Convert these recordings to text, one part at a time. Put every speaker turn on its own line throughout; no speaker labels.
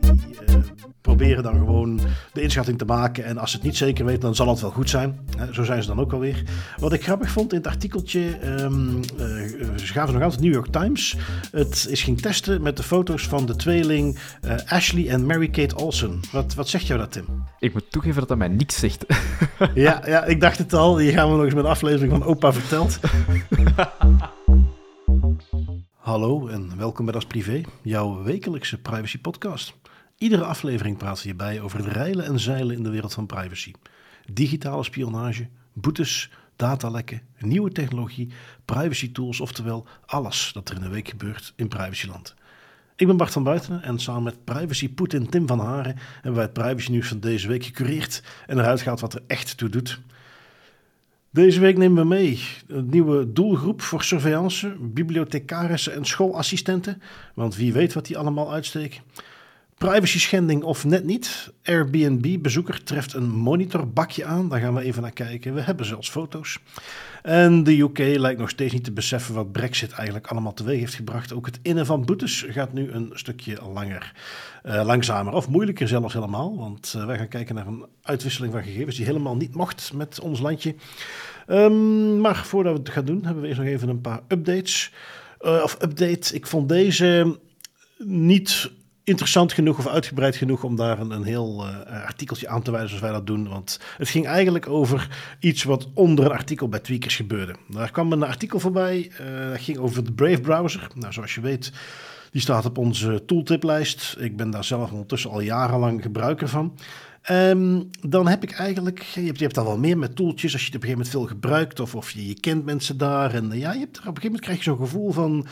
Die eh, proberen dan gewoon de inschatting te maken. En als ze het niet zeker weten, dan zal het wel goed zijn. Hè, zo zijn ze dan ook alweer. Wat ik grappig vond in het artikeltje, eh, ze gaven nog altijd New York Times. Het is ging testen met de foto's van de tweeling eh, Ashley en Mary-Kate Olsen. Wat, wat zegt jou dat, Tim?
Ik moet toegeven dat dat mij niks zegt.
Ja, ja, ik dacht het al. Hier gaan we nog eens met een aflevering van Opa Verteld. Hallo en welkom bij Das Privé, jouw wekelijkse privacy podcast. Iedere aflevering praten we hierbij over het reilen en zeilen in de wereld van privacy. Digitale spionage, boetes, datalekken, nieuwe technologie, privacy tools, oftewel alles dat er in de week gebeurt in privacyland. Ik ben Bart van Buitenen en samen met privacy Poetin Tim van Haren hebben wij het privacy nieuws van deze week gecureerd en eruit gehaald wat er echt toe doet. Deze week nemen we mee een nieuwe doelgroep voor surveillance, bibliothecarissen en schoolassistenten. Want wie weet wat die allemaal uitsteken. Privacy schending of net niet. Airbnb-bezoeker treft een monitorbakje aan. Daar gaan we even naar kijken. We hebben zelfs foto's. En de UK lijkt nog steeds niet te beseffen wat Brexit eigenlijk allemaal teweeg heeft gebracht. Ook het innen van boetes gaat nu een stukje langer, eh, langzamer of moeilijker zelfs helemaal. Want eh, wij gaan kijken naar een uitwisseling van gegevens die helemaal niet mocht met ons landje. Ehm, maar voordat we het gaan doen, hebben we eerst nog even een paar updates. Eh, of update. Ik vond deze niet interessant genoeg of uitgebreid genoeg om daar een, een heel uh, artikeltje aan te wijzen zoals wij dat doen. Want het ging eigenlijk over iets wat onder een artikel bij Tweakers gebeurde. Daar kwam een artikel voorbij, uh, dat ging over de Brave browser. Nou, zoals je weet, die staat op onze tooltiplijst. Ik ben daar zelf ondertussen al jarenlang gebruiker van. Um, dan heb ik eigenlijk, je hebt, je hebt al wel meer met toeltjes als je het op een gegeven moment veel gebruikt of, of je, je kent mensen daar. En ja, je hebt er op een gegeven moment krijg je zo'n gevoel van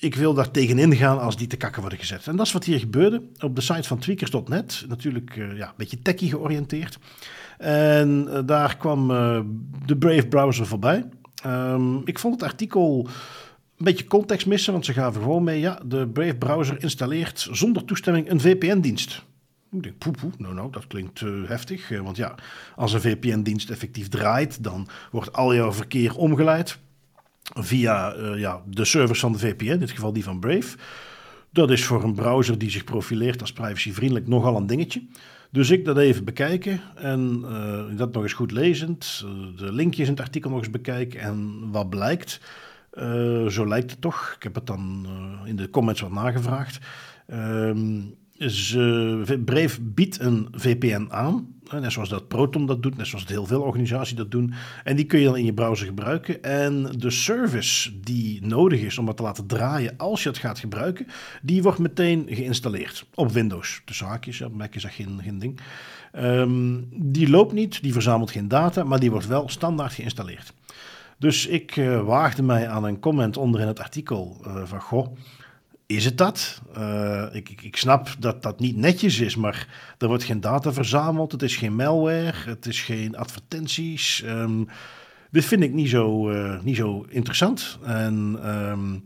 ik wil daar tegenin gaan als die te kakken worden gezet. En dat is wat hier gebeurde op de site van tweakers.net. Natuurlijk uh, ja, een beetje techie georiënteerd. En uh, daar kwam uh, de Brave browser voorbij. Um, ik vond het artikel een beetje context missen, want ze gaven gewoon mee... ja, de Brave browser installeert zonder toestemming een VPN-dienst. Ik denk, poe, poe, nou, nou, dat klinkt heftig. Want ja, als een VPN-dienst effectief draait, dan wordt al jouw verkeer omgeleid via uh, ja, de servers van de VPN, in dit geval die van Brave. Dat is voor een browser die zich profileert als privacyvriendelijk nogal een dingetje. Dus ik dat even bekijken en uh, dat nog eens goed lezend, uh, de linkjes in het artikel nog eens bekijken en wat blijkt. Zo lijkt het toch. Ik heb het dan in de comments wat nagevraagd. Ehm, Brave biedt een VPN aan. Net zoals dat Proton dat doet, net zoals heel veel organisaties dat doen. En die kun je dan in je browser gebruiken. En de service die nodig is om het te laten draaien als je het gaat gebruiken, die wordt meteen geïnstalleerd op Windows. De zaakjes, op Mac is dat geen, geen ding. Um, die loopt niet, die verzamelt geen data, maar die wordt wel standaard geïnstalleerd. Dus ik uh, waagde mij aan een comment onder in het artikel uh, van goh is het dat? Uh, ik, ik, snap dat dat niet netjes is, maar er wordt geen data verzameld. Het is geen malware, het is geen advertenties. Um, dit vind ik niet zo, uh, niet zo interessant. En um,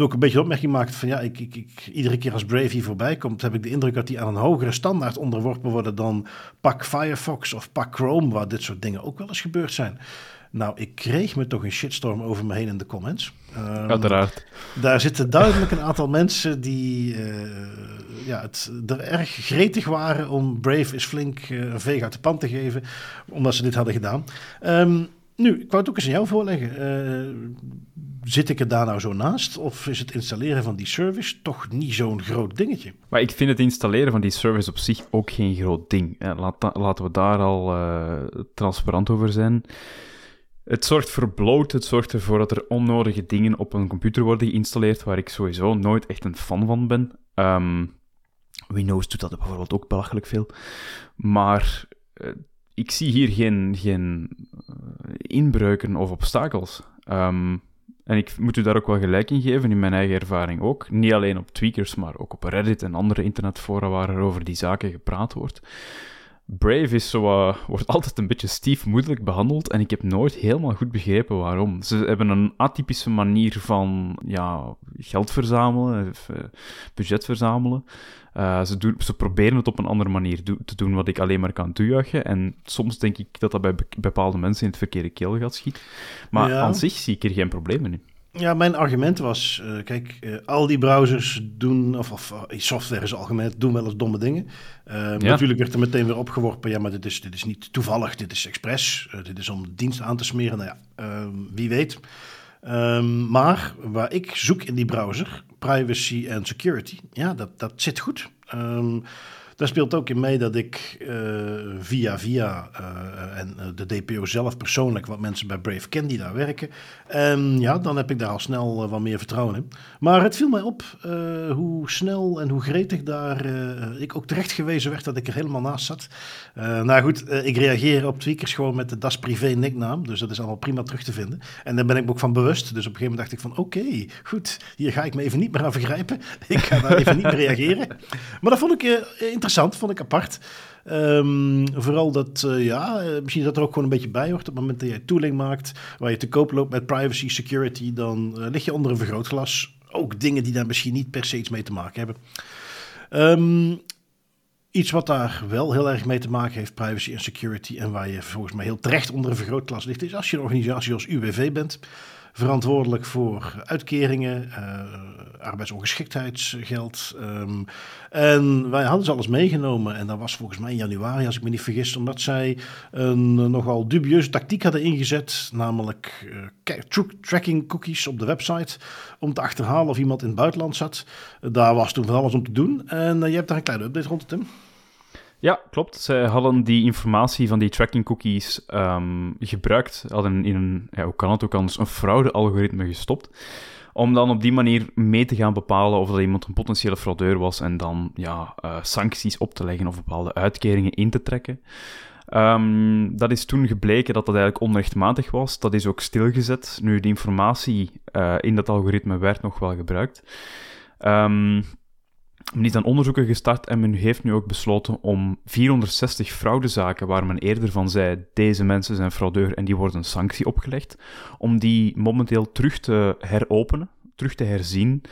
ook een beetje opmerking maakt van ja, ik, ik, ik, iedere keer als Brave hier voorbij komt, heb ik de indruk dat die aan een hogere standaard onderworpen worden dan pak Firefox of pak Chrome, waar dit soort dingen ook wel eens gebeurd zijn. Nou, ik kreeg me toch een shitstorm over me heen in de comments.
Um, Uiteraard.
Daar zitten duidelijk een aantal mensen die uh, ja, het, er erg gretig waren om Brave is flink uh, een veeg uit de pan te geven, omdat ze dit hadden gedaan. Um, nu, ik wou het ook eens aan jou voorleggen. Uh, zit ik er daar nou zo naast? Of is het installeren van die service toch niet zo'n groot dingetje?
Maar ik vind het installeren van die service op zich ook geen groot ding. Laat, laten we daar al transparant over zijn. Het zorgt voor bloat, het zorgt ervoor dat er onnodige dingen op een computer worden geïnstalleerd, waar ik sowieso nooit echt een fan van ben. Um, Windows doet dat bijvoorbeeld ook belachelijk veel. Maar uh, ik zie hier geen, geen uh, inbreuken of obstakels. Um, en ik moet u daar ook wel gelijk in geven, in mijn eigen ervaring ook. Niet alleen op Tweakers, maar ook op Reddit en andere internetfora waar er over die zaken gepraat wordt. Brave is zo, uh, wordt altijd een beetje stiefmoedelijk behandeld en ik heb nooit helemaal goed begrepen waarom. Ze hebben een atypische manier van ja, geld verzamelen, uh, budget verzamelen. Uh, ze, doen, ze proberen het op een andere manier do te doen, wat ik alleen maar kan toejuichen. En soms denk ik dat dat bij be bepaalde mensen in het verkeerde keelgat schiet. Maar ja. aan zich zie ik er geen problemen in.
Ja, mijn argument was, uh, kijk, uh, al die browsers doen, of, of uh, software is algemeen, doen wel eens domme dingen. Ja. Natuurlijk werd er meteen weer opgeworpen, ja, maar dit is, dit is niet toevallig, dit is expres, dit is om de dienst aan te smeren. Nou ja, ehm, wie weet. Um, maar waar ik zoek in die browser, privacy en security, ja, dat, dat zit goed. Um, daar speelt ook in mee dat ik uh, via via uh, en uh, de DPO zelf persoonlijk wat mensen bij Brave die daar werken. En ja, dan heb ik daar al snel wat meer vertrouwen in. Maar het viel mij op hoe snel en hoe gretig daar ik ook terecht gewezen werd dat ik er helemaal naast zat. nou goed, ik reageer op tweakers gewoon met de Das Privé nicknaam. Dus dat is allemaal prima terug te vinden. En daar ben ik me ook van bewust. Dus op een gegeven moment dacht ik van oké, goed, hier ga ik me even niet meer aan vergrijpen. Ik ga daar even niet meer reageren. Maar dat vond ik interessant interessant, vond ik apart. Um, vooral dat, uh, ja, eh, misschien dat er ook gewoon een beetje bij hoort. Op het moment dat jij tooling maakt, waar je te koop loopt met privacy, security, dan uh, lig je onder een vergrootglas. Ook dingen die daar misschien niet per se iets mee te maken hebben. Um, iets wat daar wel heel erg mee te maken heeft, privacy en security, en waar je volgens mij heel terecht onder een vergrootglas ligt, is als je een organisatie als UWV bent verantwoordelijk voor uitkeringen, uh, arbeidsongeschiktheidsgeld. Um, en wij hadden ze alles meegenomen. En dat was volgens mij in januari, als ik me niet vergis, omdat zij een nogal dubieuze tactiek hadden ingezet. Namelijk uh, tracking cookies op de website. Om te achterhalen of iemand in het buitenland zat. Daar was toen van alles om te doen. En je hebt daar een kleine update rond, Tim.
Ja, klopt. Ze hadden die informatie van die tracking cookies um, gebruikt, hadden in een, ja, hoe kan het ook anders, een fraude-algoritme gestopt, om dan op die manier mee te gaan bepalen of dat iemand een potentiële fraudeur was en dan ja, uh, sancties op te leggen of bepaalde uitkeringen in te trekken. Um, dat is toen gebleken dat dat eigenlijk onrechtmatig was. Dat is ook stilgezet. Nu, de informatie uh, in dat algoritme werd nog wel gebruikt. Um, men is dan onderzoeken gestart en men heeft nu ook besloten om 460 fraudezaken waar men eerder van zei, deze mensen zijn fraudeur en die worden een sanctie opgelegd, om die momenteel terug te heropenen, terug te herzien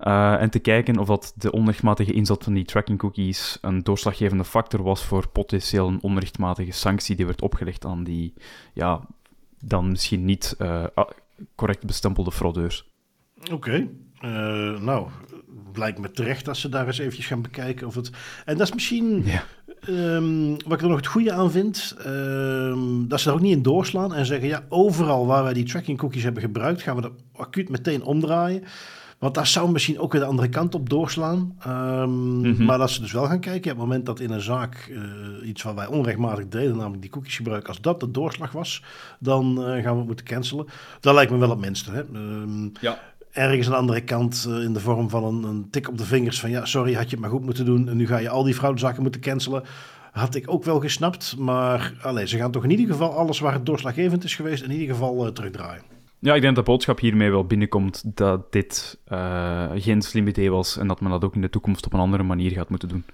uh, en te kijken of dat de onrechtmatige inzet van die tracking cookies een doorslaggevende factor was voor potentieel een onrechtmatige sanctie die werd opgelegd aan die, ja, dan misschien niet uh, correct bestempelde fraudeurs.
Oké, uh, nou, lijkt me terecht dat ze daar eens eventjes gaan bekijken of het... En dat is misschien... Ja. Um, wat ik er nog het goede aan vind, um, dat ze daar ook niet in doorslaan en zeggen, ja, overal waar wij die tracking cookies hebben gebruikt, gaan we dat acuut meteen omdraaien. Want daar zou misschien ook weer de andere kant op doorslaan. Um, mm -hmm. Maar dat ze dus wel gaan kijken. Op het moment dat in een zaak uh, iets wat wij onrechtmatig deden, namelijk die cookies gebruiken, als dat de doorslag was, dan uh, gaan we het moeten cancelen. Dat lijkt me wel het minste. Hè?
ja
ergens aan de andere kant uh, in de vorm van een, een, tik op de vingers van ja, sorry, had je het maar goed moeten doen en nu ga je al die fraudezaken moeten cancelen. Had ik ook wel gesnapt, maar allez, ze gaan toch in ieder geval alles waar het doorslaggevend is geweest, in ieder geval uh, terugdraaien.
Ja, ik denk dat de boodschap hiermee wel binnenkomt dat dit uh, geen slim idee was en dat men dat ook in de toekomst op een andere manier gaat moeten doen.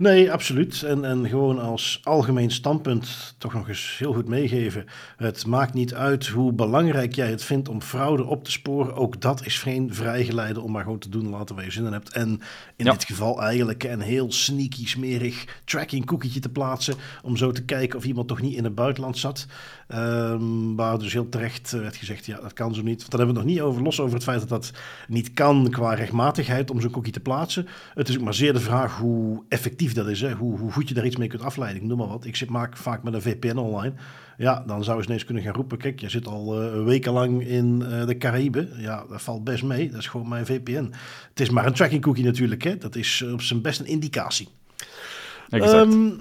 Nee, absoluut. En, en gewoon als algemeen standpunt toch nog eens heel goed meegeven. Het maakt niet uit hoe belangrijk jij het vindt om fraude op te sporen. Ook dat is geen vrijgeleide om maar gewoon te doen laten waar je zin in hebt. En in dit geval eigenlijk een heel sneaky, smerig tracking cookietje te plaatsen. Om zo te kijken of iemand toch niet in het buitenland zat. Um, waar dus heel terecht werd gezegd, ja, dat kan zo niet. Want dan hebben we het nog niet over, los over het feit dat dat niet kan qua rechtmatigheid om zo'n cookie te plaatsen. Het is ook maar zeer de vraag hoe effectief dat is. Hè? Hoe, hoe goed je daar iets mee kunt afleiden. Ik noem maar wat. Ik zit maak vaak met een VPN online. Ja, dan zou je ineens kunnen gaan roepen. Kijk, je zit al uh, wekenlang in uh, de Caraïbe. Ja, dat valt best mee. Dat is gewoon mijn VPN. Het is maar een tracking cookie natuurlijk. Hè? Dat is op zijn best een indicatie.
Exact. Um,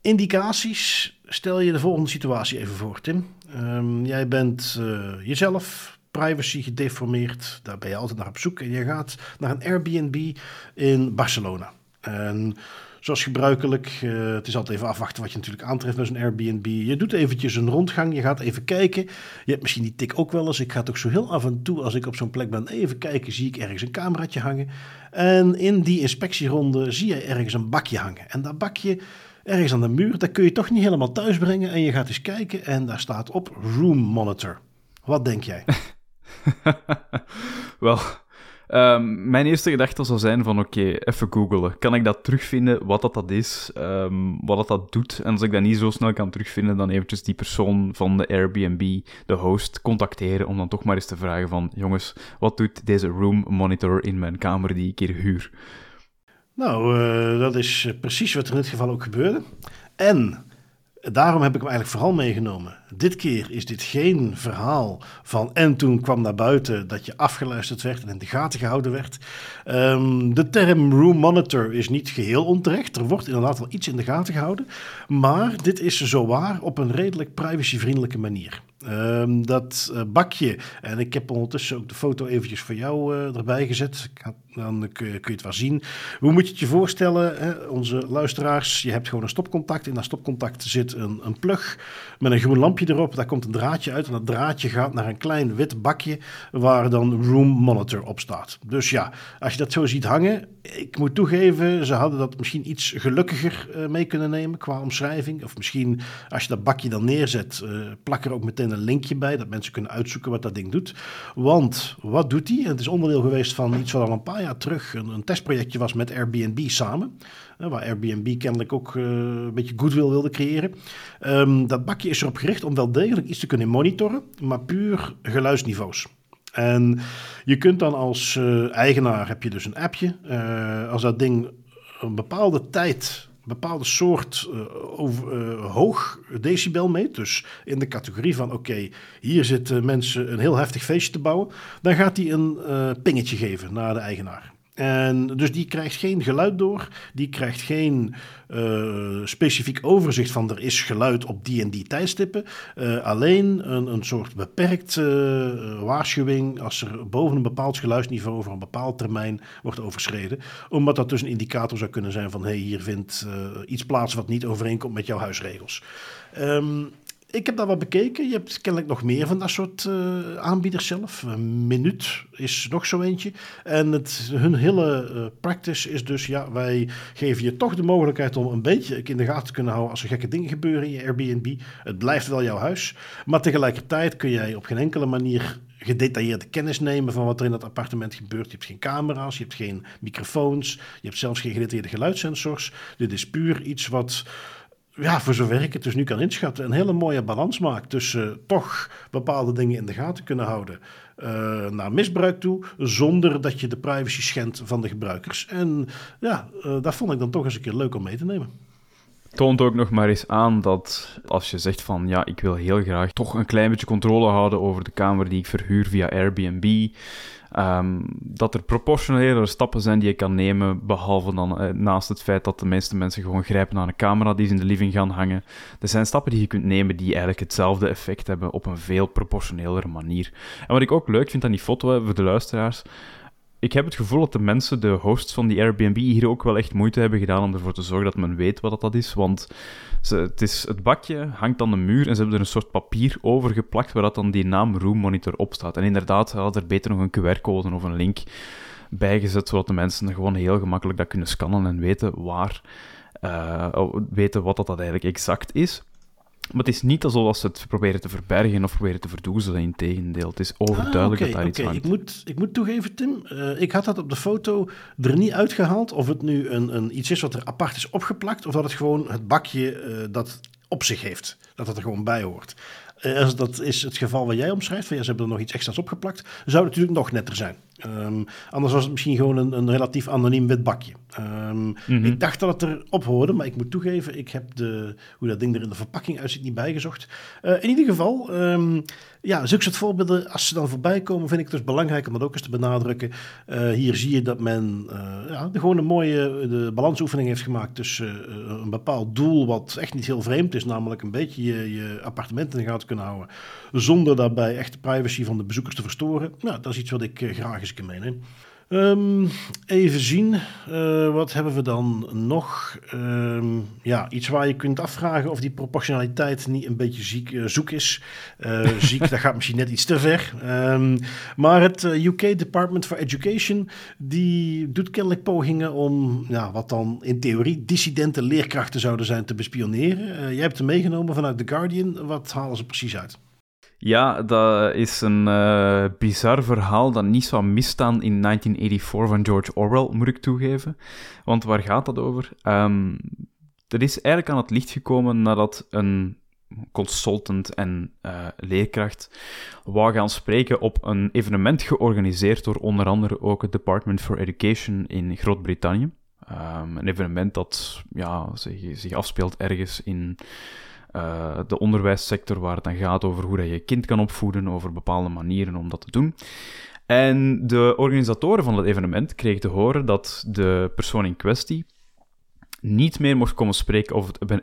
indicaties. Stel je de volgende situatie even voor, Tim. Um, jij bent uh, jezelf, privacy gedeformeerd. Daar ben je altijd naar op zoek. En je gaat naar een Airbnb in Barcelona. En zoals gebruikelijk, uh, het is altijd even afwachten wat je natuurlijk aantreft met zo'n Airbnb. Je doet eventjes een rondgang, je gaat even kijken. Je hebt misschien die tik ook wel eens. Ik ga toch zo heel af en toe, als ik op zo'n plek ben, even kijken. Zie ik ergens een cameraatje hangen. En in die inspectieronde zie je ergens een bakje hangen. En dat bakje ergens aan de muur, dat kun je toch niet helemaal thuis brengen. En je gaat eens kijken en daar staat op Room Monitor. Wat denk jij?
Wel, Ehm, mijn eerste gedachte zou zijn van, oké, even googlen. Kan ik dat terugvinden, wat dat, dat is, ehm, wat dat, dat doet? En als ik dat niet zo snel kan terugvinden, dan eventjes die persoon van de Airbnb, de host, contacteren om dan toch maar eens te vragen van, jongens, wat doet deze room monitor in mijn kamer die ik hier huur?
Nou, uh, dat is precies wat er in dit geval ook gebeurde. En daarom heb ik hem eigenlijk vooral meegenomen. Dit keer is dit geen verhaal van en toen kwam naar buiten dat je afgeluisterd werd en in de gaten gehouden werd. Um, de term room monitor is niet geheel onterecht. Er wordt inderdaad wel iets in de gaten gehouden. Maar dit is zo waar op een redelijk privacyvriendelijke manier. Um, dat uh, bakje, en ik heb ondertussen ook de foto eventjes voor jou uh, erbij gezet. Dan kun je, kun je, het wel zien. Hoe moet je het je voorstellen, hè? onze luisteraars? Je hebt gewoon een stopcontact. In dat stopcontact zit een, een plug met een groen lampje erop. Daar komt een draadje uit. En dat draadje gaat naar een klein wit bakje waar dan Room Monitor op staat. Dus ja, als je dat zo ziet hangen. Ik moet toegeven, ze hadden dat misschien iets gelukkiger uh, mee kunnen nemen qua omschrijving. Of misschien als je dat bakje dan neerzet, plak er ook meteen een linkje bij, dat mensen kunnen uitzoeken wat dat ding doet. Want wat doet hij? Het is onderdeel geweest van iets wat al een paar jaar terug een testprojectje was met Airbnb samen. Waar Airbnb kennelijk ook uh, een beetje goodwill wilde creëren. Um, dat bakje is erop gericht om wel degelijk iets te kunnen monitoren, maar puur geluidsniveaus. En je kunt dan als uh, eigenaar, heb je dus een appje, uh, als dat ding een bepaalde tijd bepaalde soort over, hoog decibel meet. Dus in de categorie van oké, hier zitten mensen een heel heftig feestje te bouwen. Dan gaat hij een pingetje geven naar de eigenaar. En dus die krijgt geen geluid door, die krijgt geen uh, specifiek overzicht van er is geluid op die en die tijdstippen. Uh, alleen een, een soort beperkte uh, waarschuwing als er boven een bepaald geluidsniveau over een bepaald termijn wordt overschreden. Omdat dat dus een indicator zou kunnen zijn van hé, hey, hier vindt iets plaats wat niet overeenkomt met jouw huisregels. Um, ik heb dat wat bekeken. Je hebt kennelijk nog meer van dat soort uh, aanbieders zelf. Een minuut is nog zo eentje. En het, hun hele uh, practice is dus, ja, wij geven je toch de mogelijkheid om een beetje in de gaten te kunnen houden als er gekke dingen gebeuren in je Airbnb. Het blijft wel jouw huis. Maar tegelijkertijd kun jij op geen enkele manier gedetailleerde kennis nemen van wat er in dat appartement gebeurt. Je hebt geen camera's, je hebt geen microfoons, je hebt zelfs geen gedetailleerde geluidssensors. Dit is puur iets wat ja, voor zover ik het dus nu kan inschatten, een hele mooie balans maakt tussen uh, toch bepaalde dingen in de gaten kunnen houden uh, naar misbruik toe, zonder dat je de privacy schendt van de gebruikers. En ja, uh, dat vond ik dan toch eens een keer leuk om mee te nemen.
Toont ook nog maar eens aan dat als je zegt van ja, ik wil heel graag toch een klein beetje controle houden over de kamer die ik verhuur via Airbnb. Um, dat er proportionele stappen zijn die je kan nemen, behalve dan eh, naast het feit dat de meeste mensen gewoon grijpen naar een camera die ze in de living gaan hangen. Er zijn stappen die je kunt nemen die eigenlijk hetzelfde effect hebben op een veel proportionelere manier. En wat ik ook leuk vind aan die foto, voor de luisteraars, ik heb het gevoel dat de mensen, de hosts van die Airbnb, hier ook wel echt moeite hebben gedaan om ervoor te zorgen dat men weet wat dat is. Want ze, het, is, het bakje hangt aan de muur en ze hebben er een soort papier over geplakt waar dat dan die naam Room Monitor op staat. En inderdaad, had er beter nog een QR-code of een link bijgezet, zodat de mensen gewoon heel gemakkelijk dat kunnen scannen en weten waar, uh, weten wat dat, dat eigenlijk exact is. Maar het is niet alsof ze het proberen te verbergen of proberen te verdoezelen. Integendeel, het is overduidelijk ah, okay, dat daar iets
okay. hangt. Ik moet, ik moet toegeven, Tim, uh, ik had dat op de foto er niet uitgehaald. Of het nu een, een, iets is wat er apart is opgeplakt, of dat het gewoon het bakje uh, dat op zich heeft. Dat het er gewoon bij hoort. Uh, als dat is het geval wat jij omschrijft, van ja, ze hebben er nog iets extra's opgeplakt, zou het natuurlijk nog netter zijn. Um, anders was het misschien gewoon een, een relatief anoniem wit bakje. Um, mm-hmm. Ik dacht dat het erop hoorde, maar ik moet toegeven, ik heb de, hoe dat ding er in de verpakking uitziet niet bijgezocht. Uh, in ieder geval, um, ja, zulke soort voorbeelden, als ze dan voorbij komen, vind ik het dus belangrijk om dat ook eens te benadrukken. Uh, hier zie je dat men uh, ja, gewoon een mooie de balansoefening heeft gemaakt tussen een bepaald doel wat echt niet heel vreemd is, namelijk een beetje je, je appartement in de gaten kunnen houden, zonder daarbij echt de privacy van de bezoekers te verstoren. Nou, dat is iets wat ik graag eens Um, even zien, uh, wat hebben we dan nog? Um, ja, iets waar je kunt afvragen of die proportionaliteit niet een beetje ziek, uh, zoek is. Uh, ziek, dat gaat misschien net iets te ver. Um, maar het UK Department for Education, die doet kennelijk pogingen om, ja, wat dan in theorie dissidente leerkrachten zouden zijn, te bespioneren. jij hebt hem meegenomen vanuit The Guardian. Wat halen ze precies uit?
Ja, dat is een uh, bizar verhaal dat niet zou misstaan in 1984 van George Orwell, moet ik toegeven. Want waar gaat dat over? Um, dat is eigenlijk aan het licht gekomen nadat een consultant en uh, leerkracht wou gaan spreken op een evenement georganiseerd door onder andere ook het Department for Education in Groot-Brittannië. Um, een evenement dat ja, zich, zich afspeelt ergens in uh, de onderwijssector, waar het dan gaat over hoe dat je kind kan opvoeden, over bepaalde manieren om dat te doen. En de organisatoren van het evenement kregen te horen dat de persoon in kwestie niet meer mocht komen spreken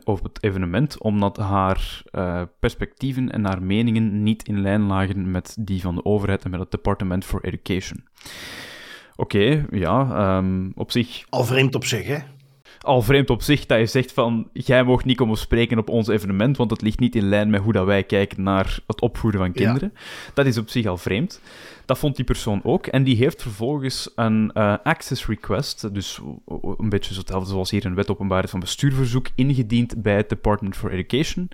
over het, evenement, omdat haar uh, perspectieven en haar meningen niet in lijn lagen met die van de overheid en met het Department for Education. Oké, ja, um, op zich...
Al vreemd op zich, hè?
Al vreemd op zich dat je zegt van, jij mag niet komen spreken op ons evenement, want het ligt niet in lijn met hoe dat wij kijken naar het opvoeden van kinderen. Dat is op zich al vreemd. Dat vond die persoon ook. En die heeft vervolgens een uh, access request, dus een beetje zoals hier een wet openbaarheid van bestuurverzoek, ingediend bij het Department for Education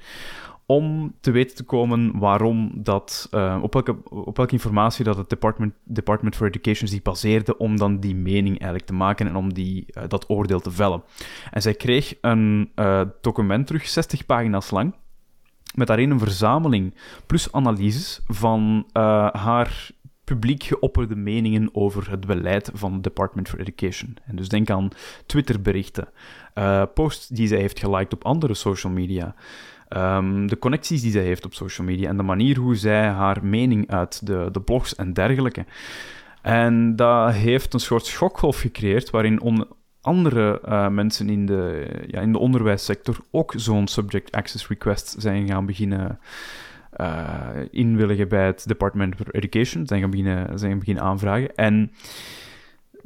om te weten te komen waarom dat, uh, op, welke, op welke informatie dat het Department, Department for Education zich baseerde om dan die mening eigenlijk te maken en om die, uh, dat oordeel te vellen. En zij kreeg een uh, document terug, 60 pagina's lang, met daarin een verzameling plus analyses van haar publiek geopperde meningen over het beleid van het Department for Education. En dus denk aan Twitterberichten, posts die zij heeft geliked op andere social media. Um, de connecties die zij heeft op social media en de manier hoe zij haar mening uit, de, de blogs en dergelijke. En dat heeft een soort schokgolf gecreëerd waarin andere uh, mensen in de, ja, in de onderwijssector ook zo'n subject access request zijn gaan beginnen uh, inwilligen bij het Department for Education, zijn gaan beginnen, zijn gaan beginnen aanvragen. En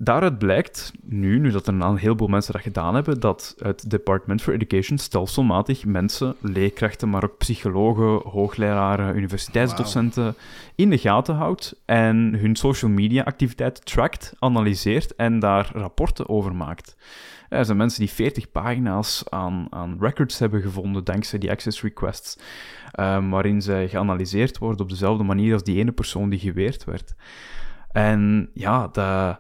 Daaruit blijkt, nu, nu dat er een heleboel mensen dat gedaan hebben, dat het Department for Education stelselmatig mensen, leerkrachten, maar ook psychologen, hoogleraren, universiteitsdocenten in de gaten houdt en hun social media activiteiten trackt, analyseert en daar rapporten over maakt. Er zijn mensen die 40 pagina's aan, aan records hebben gevonden dankzij die access requests, um, waarin zij geanalyseerd worden op dezelfde manier als die ene persoon die geweerd werd. En ja, dat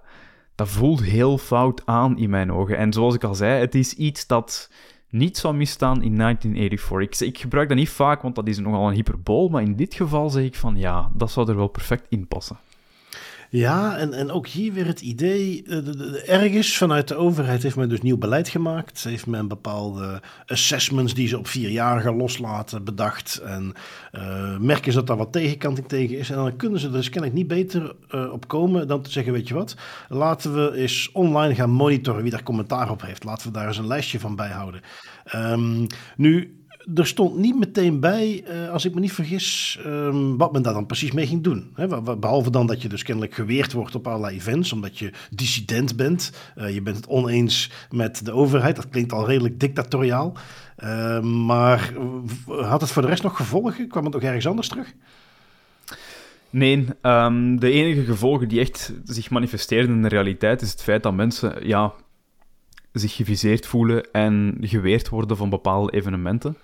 dat voelt heel fout aan in mijn ogen. En zoals ik al zei, het is iets dat niet zou misstaan in 1984. Ik, ik, gebruik dat niet vaak, want dat is nogal een hyperbool, maar in dit geval zeg ik van ja, dat zou er wel perfect in passen.
Ja, en, en ook hier weer het idee, eh, ergens vanuit de overheid heeft men dus nieuw beleid gemaakt. Heeft men bepaalde assessments die ze op vier jaar gaan loslaten bedacht. En uh, merken ze dat daar wat tegenkanting tegen is. En dan kunnen ze er dus kennelijk niet beter uh, op komen dan te zeggen, weet je wat, laten we eens online gaan monitoren wie daar commentaar op heeft. Laten we daar eens een lijstje van bijhouden. Um, nu, er stond niet meteen bij, uh, als ik me niet vergis, um, wat men daar dan precies mee ging doen. Behalve dan dat je dus kennelijk geweerd wordt op allerlei events, omdat je dissident bent. Uh, je bent het oneens met de overheid. Dat klinkt al redelijk dictatoriaal. Uh, maar had het voor de rest nog gevolgen? Kwam het nog ergens anders terug?
Nee, um, de enige gevolgen die echt zich manifesteerden in de realiteit is het feit dat mensen ja, zich geviseerd voelen en geweerd worden van bepaalde evenementen.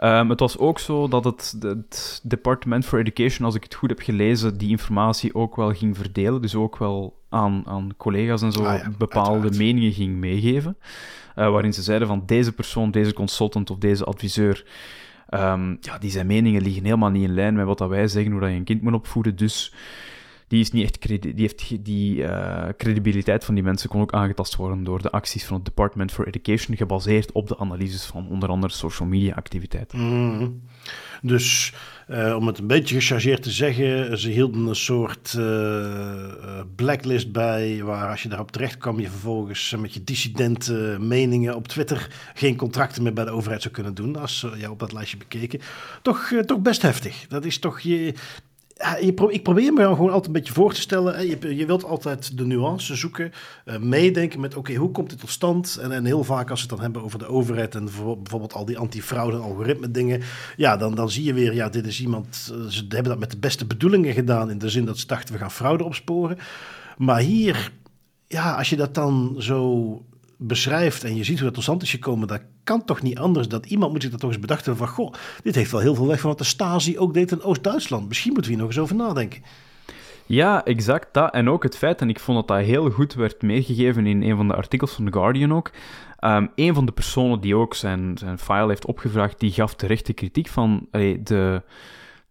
Um, het was ook zo dat het, het, Department for Education, als ik het goed heb gelezen, die informatie ook wel ging verdelen. Dus ook wel aan, aan collega's en zo ah bepaalde meningen ging meegeven. Uh, waarin ze zeiden van deze persoon, deze consultant of deze adviseur, um, ja, die zijn meningen liggen helemaal niet in lijn met wat dat wij zeggen, hoe dat je een kind moet opvoeden. Dus die, is niet echt die heeft die uh, credibiliteit van die mensen kon ook aangetast worden door de acties van het Department for Education, gebaseerd op de analyses van onder andere social media activiteiten.
Mm. Dus uh, om het een beetje gechargeerd te zeggen, ze hielden een soort uh, blacklist bij, waar als je daarop terecht kwam, je vervolgens met je dissidente meningen op Twitter geen contracten meer bij de overheid zou kunnen doen, als jou op dat lijstje bekeken. Toch, toch best heftig. Dat is toch je, ik probeer me gewoon altijd een beetje voor te stellen. Je, wilt altijd de nuance zoeken, uh, meedenken met oké, hoe komt dit tot stand? En, en heel vaak als we het dan hebben over de overheid en bijvoorbeeld al die antifraude algoritme dingen, ja, dan, dan zie je weer, ja, dit is iemand, uh, ze hebben dat met de beste bedoelingen gedaan in de zin dat ze dachten we gaan fraude opsporen. Maar hier, ja, als je dat dan zo beschrijft en je ziet hoe dat tot stand is gekomen, dat kan toch niet anders dat iemand moet zich dat toch eens bedacht hebben van, goh, dit heeft wel heel veel weg van wat de Stasi ook deed in Oost-Duitsland. Misschien moeten we hier nog eens over nadenken.
Ja, exact dat. En ook het feit, en ik vond dat dat heel goed werd meegegeven in een van de artikels van The Guardian ook. Um, een van de personen die ook zijn, zijn file heeft opgevraagd, die gaf terechte kritiek van de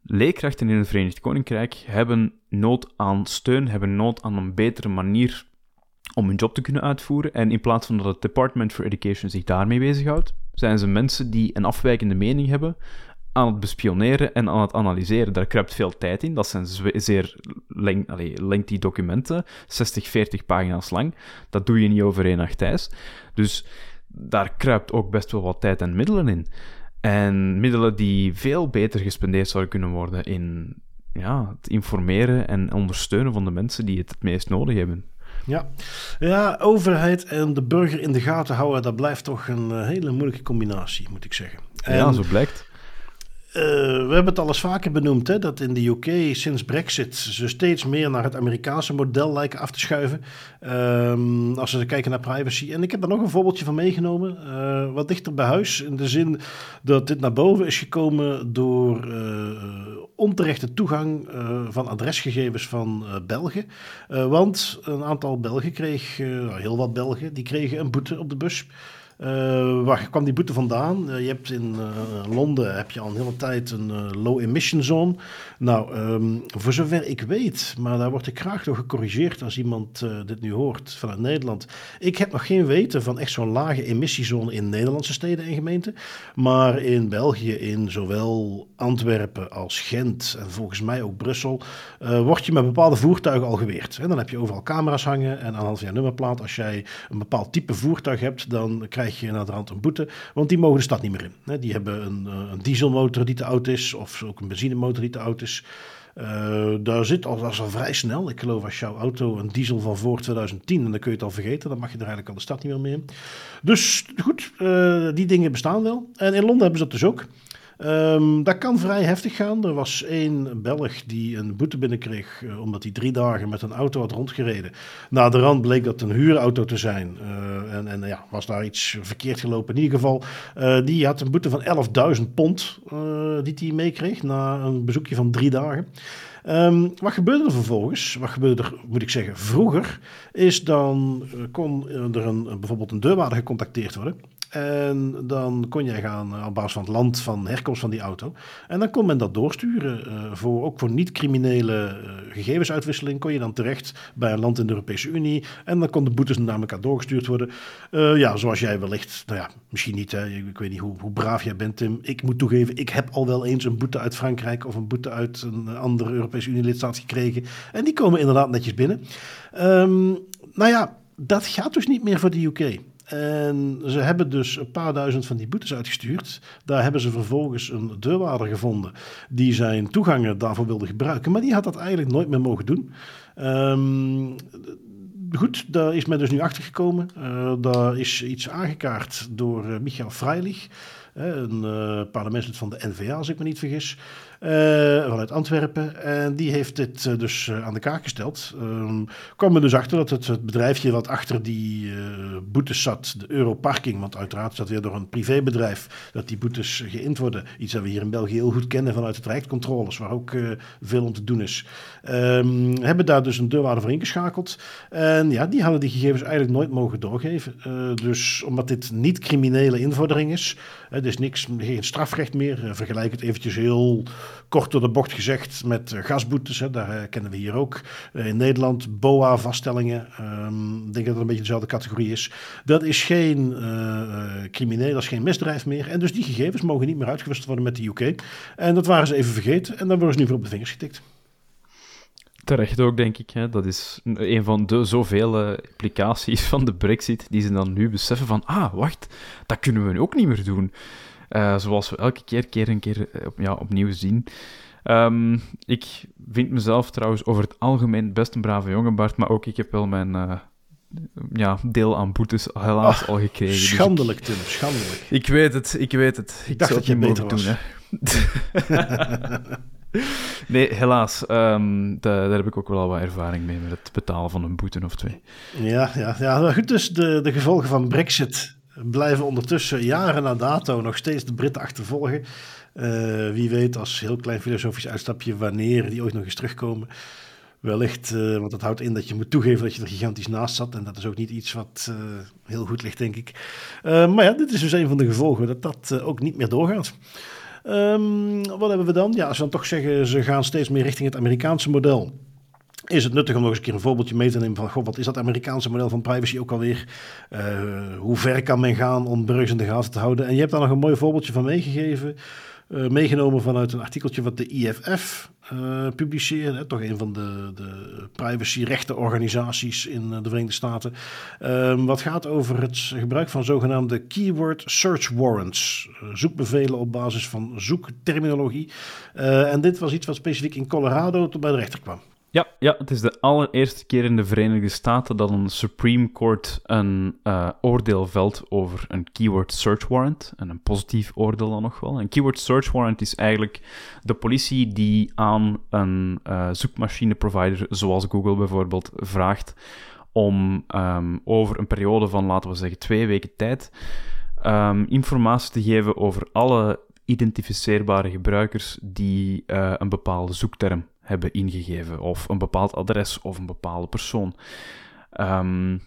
leerkrachten in het Verenigd Koninkrijk hebben nood aan steun, hebben nood aan een betere manier om hun job te kunnen uitvoeren. En in plaats van dat het Department for Education zich daarmee bezighoudt, zijn ze mensen die een afwijkende mening hebben aan het bespioneren en aan het analyseren. Daar kruipt veel tijd in. Dat zijn zeer leng documenten, 60, 40 pagina's lang. Dat doe je niet over één nacht thuis. Dus daar kruipt ook best wel wat tijd en middelen in. En middelen die veel beter gespendeerd zouden kunnen worden in ja, het informeren en ondersteunen van de mensen die het het meest nodig hebben.
Ja. ja, overheid en de burger in de gaten houden, dat blijft toch een eh, hele moeilijke combinatie, moet ik zeggen. En,
ja, zo blijkt.
Uh, we hebben het al eens vaker benoemd, hè, dat in de UK sinds Brexit ze steeds meer naar het Amerikaanse model lijken af te schuiven. Um, als we kijken naar privacy. En ik heb daar nog een voorbeeldje van meegenomen, uh, wat dichter bij huis. In de zin dat dit naar boven is gekomen door uh, onterechte toegang van adresgegevens van Belgen. want een aantal Belgen kreeg, heel wat Belgen, die kregen een boete op de bus. Uh, waar kwam die boete vandaan? Uh, je hebt in uh, Londen heb je al een hele tijd een low emission zone. Nou, um, voor zover ik weet, maar daar word ik graag door gecorrigeerd als iemand dit nu hoort vanuit Nederland. Ik heb nog geen weten van echt zo'n lage emissiezone in Nederlandse steden en gemeenten. Maar in België, in zowel Antwerpen als Gent en volgens mij ook Brussel, word je met bepaalde voertuigen al geweerd. En dan heb je overal camera's hangen en aan van je nummerplaat, als jij een bepaald type voertuig hebt, dan krijg krijg je naar de hand een boete. Want die mogen de stad niet meer in. Die hebben een, eh, een dieselmotor die te oud is, of ook een benzinemotor die te oud is. Uh, daar zit al, al vrij snel. Ik geloof als jouw auto een diesel van voor 2010, en dan kun je het al vergeten, dan mag je er eigenlijk al de stad niet meer mee in. Dus goed, uh, die dingen bestaan wel. En in Londen hebben ze dat dus ook. Um, dat kan vrij heftig gaan. Er was één Belg die een boete binnenkreeg uh, omdat hij drie dagen met een auto had rondgereden. Na de rand bleek dat een huurauto te zijn. Uh, en en ja, was daar iets verkeerd gelopen. In ieder geval, uh, die had een boete van 11.000 pond die hij meekreeg na een bezoekje van drie dagen. Um, wat gebeurde er vervolgens? Wat gebeurde er, moet ik zeggen, vroeger? Is dan kon er een, bijvoorbeeld een deurwaarder gecontacteerd worden. En dan kon jij gaan eh, op basis van het land van herkomst van die auto. En dan kon men dat doorsturen. Uh, voor, ook voor niet-criminele uh, gegevensuitwisseling kon je dan terecht bij een land in de Europese Unie. En dan konden boetes naar elkaar doorgestuurd worden. Ja, zoals jij wellicht, nou ja, misschien niet. Ik weet niet hoe, hoe, braaf jij bent, Tim. Ik moet toegeven, ik heb al wel eens een boete uit Frankrijk of een boete uit een andere Europese Unie-lidstaat gekregen. En die komen inderdaad netjes binnen. Um, nou ja, dat gaat dus niet meer voor de UK. En ze hebben dus een paar duizend van die boetes uitgestuurd. Daar hebben ze vervolgens een deurwaarder gevonden die zijn toegangen daarvoor wilde gebruiken. Maar die had dat eigenlijk nooit meer mogen doen. Um, goed, daar is men dus nu achter gekomen. Uh, daar is iets aangekaart door uh, Michael Freilich, een uh, parlementslid van de NVA, als ik me niet vergis. Uh, vanuit Antwerpen. En die heeft dit uh, dus uh, aan de kaak gesteld. Um, kwam er dus achter dat het, het bedrijfje wat achter die boetes zat, de Europarking, want uiteraard dat weer door een privébedrijf dat die boetes geïnd worden. Iets dat we hier in België heel goed kennen vanuit het rijkscontroles, waar ook veel om te doen is. Um, hebben daar dus een deurwaarder voor ingeschakeld. En ja, die hadden die gegevens eigenlijk nooit mogen doorgeven. dus omdat dit niet criminele invordering is, er is niks, geen strafrecht meer. vergelijk het eventjes heel kort door de bocht gezegd met uh, gasboetes. Hè, daar uh, kennen we hier ook. Uh, in Nederland BOA-vaststellingen. Um, ik denk dat het een beetje dezelfde categorie is. Dat is geen crimineel, dat is geen misdrijf meer. En dus die gegevens mogen niet meer uitgewisseld worden met de UK. En dat waren ze even vergeten. En dan worden ze nu weer op de vingers getikt.
Terecht ook, denk ik. Hè. Dat is een van de zoveel implicaties van de brexit die ze dan nu beseffen van ah, wacht, dat kunnen we nu ook niet meer doen. Uh, zoals we elke keer, keer een keer uh, ja, opnieuw zien. Um, ik vind mezelf trouwens over het algemeen best een brave jongen, Bart, maar ook ik heb wel mijn uh, ja, deel aan boetes helaas
Ach,
al gekregen.
Dus schandelijk, Tim, schandelijk.
Ik weet het, ik weet het. Ik,
ik dacht dat je beter doen,
hè. Nee, helaas. Ehm, daar, daar heb ik ook wel wat ervaring mee met het betalen van een boete of twee.
Ja, ja, ja. Goed, dus de, de gevolgen van Brexit blijven ondertussen jaren na dato nog steeds de Britten achtervolgen. Uh, wie weet, als heel klein filosofisch uitstapje, wanneer die ooit nog eens terugkomen. Wellicht, uh, want dat houdt in dat je moet toegeven dat je er gigantisch naast zat. En dat is ook niet iets wat uh, heel goed ligt, denk ik. maar ja, dit is dus een van de gevolgen dat dat ook niet meer doorgaat. Um, wat hebben we dan? Ja, als we dan toch zeggen, ze gaan steeds meer richting het Amerikaanse model. Is het nuttig om nog eens een keer een voorbeeldje mee te nemen van, goh, wat is dat Amerikaanse model van privacy ook alweer? Uh, hoe ver kan men gaan om burgers in de gaten te houden? En je hebt daar nog een mooi voorbeeldje van meegegeven. Uh, meegenomen vanuit een artikeltje wat de IFF uh, publiceerde. Toch een van de, de privacy-rechtenorganisaties in de Verenigde Staten. Uh, wat gaat over het gebruik van zogenaamde keyword search warrants. Zoekbevelen op basis van zoekterminologie. en dit was iets wat specifiek in Colorado tot bij de rechter kwam.
Ja, ja, het is de allereerste keer in de Verenigde Staten dat een Supreme Court een uh, oordeel velt over een keyword search warrant. En een positief oordeel dan nog wel. Een keyword search warrant is eigenlijk de politie die aan een uh, zoekmachine-provider, zoals Google bijvoorbeeld, vraagt om um, over een periode van, laten we zeggen, twee weken tijd, um, informatie te geven over alle identificeerbare gebruikers die uh, een bepaalde zoekterm hebben ingegeven, of een bepaald adres of een bepaalde persoon. Um,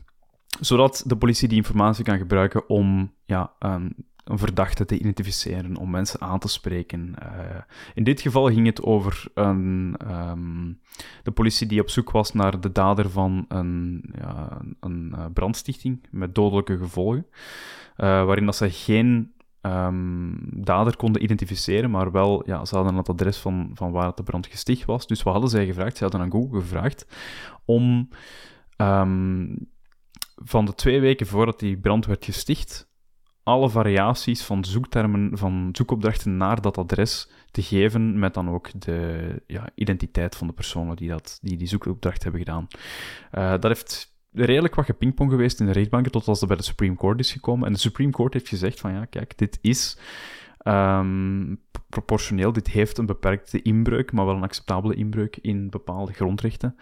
zodat de politie die informatie kan gebruiken om ja, um, een verdachte te identificeren, om mensen aan te spreken. Uh, in dit geval ging het over een, um, de politie die op zoek was naar de dader van een, ja, een uh, brandstichting met dodelijke gevolgen, uh, waarin dat ze geen um, dader konden identificeren, maar wel, ja, ze hadden het adres van, van waar de brand gesticht was. Dus wat hadden zij gevraagd? Ze hadden aan Google gevraagd om um, van de twee weken voordat die brand werd gesticht, alle variaties van zoektermen, van zoekopdrachten naar dat adres te geven, met dan ook de ja, identiteit van de personen die dat, die, die zoekopdracht hebben gedaan. Uh, dat heeft redelijk wat gepingpong geweest in de rechtbanken, tot als dat bij de Supreme Court is gekomen. En de Supreme Court heeft gezegd van ja, kijk, dit is um, proportioneel, dit heeft een beperkte inbreuk, maar wel een acceptabele inbreuk in bepaalde grondrechten.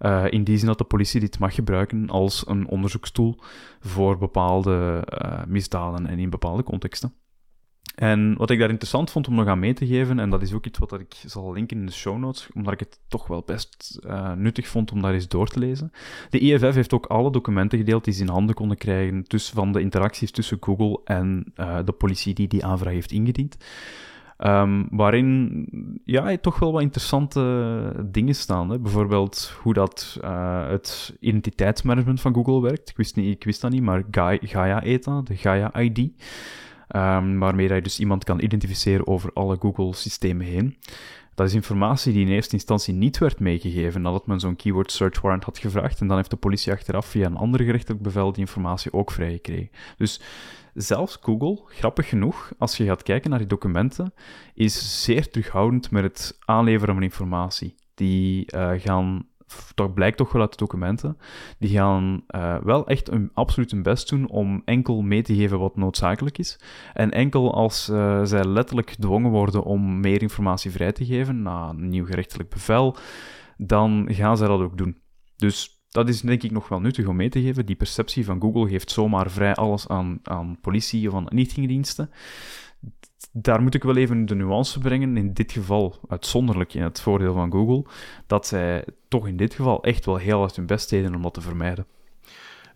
Uh, in die zin dat de politie dit mag gebruiken als een onderzoekstoel voor bepaalde uh, misdaden en in bepaalde contexten. En wat ik daar interessant vond om nog aan mee te geven, en dat is ook iets wat ik zal linken in de show notes, omdat ik het toch wel best uh, nuttig vond om daar eens door te lezen. De IFF heeft ook alle documenten gedeeld die ze in handen konden krijgen tussen, van de interacties tussen Google en uh, de politie die die aanvraag heeft ingediend. Um, waarin ja, toch wel wat interessante dingen staan. Hè? Bijvoorbeeld hoe dat uh, het identiteitsmanagement van Google werkt. Ik wist, niet, ik wist dat niet, maar Gaia ETA, de Gaia ID. Um, waarmee je dus iemand kan identificeren over alle Google-systemen heen. Dat is informatie die in eerste instantie niet werd meegegeven nadat men zo'n keyword search warrant had gevraagd. En dan heeft de politie achteraf via een ander gerechtelijk bevel die informatie ook vrijgekregen. Dus zelfs Google, grappig genoeg, als je gaat kijken naar die documenten, is zeer terughoudend met het aanleveren van informatie. Die uh, gaan toch blijkt toch wel uit de documenten, die gaan uh, wel echt een, absoluut hun best doen om enkel mee te geven wat noodzakelijk is. En enkel als uh, zij letterlijk gedwongen worden om meer informatie vrij te geven, na een nieuw gerechtelijk bevel, dan gaan zij dat ook doen. Dus dat is denk ik nog wel nuttig om mee te geven. Die perceptie van Google geeft zomaar vrij alles aan, aan politie of aan inlichtingendiensten daar moet ik wel even de nuance brengen. In dit geval uitzonderlijk in het voordeel van Google, dat zij toch in dit geval echt wel heel hard hun best deden om dat te vermijden.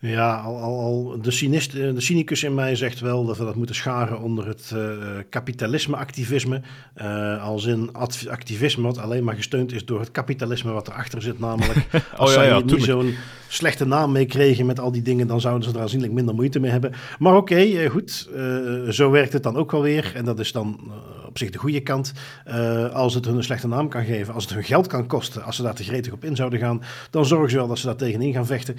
Ja, al, al, al de, cynist, eh, de cynicus in mij zegt wel dat we dat moeten scharen onder het uh, kapitalisme-activisme. Uh, als in activisme wat alleen maar gesteund is door het kapitalisme wat erachter zit. Namelijk, als oh, ja, zij niet zo'n slechte naam mee kregen met al die dingen, dan zouden ze er aanzienlijk minder moeite mee hebben. Maar oké, okay, goed, zo werkt het dan ook wel weer. En dat is dan op zich de goede kant. als het hun een slechte naam kan geven, als het hun geld kan kosten, als ze daar te gretig op in zouden gaan, dan zorgen ze wel dat ze daar tegenin gaan vechten.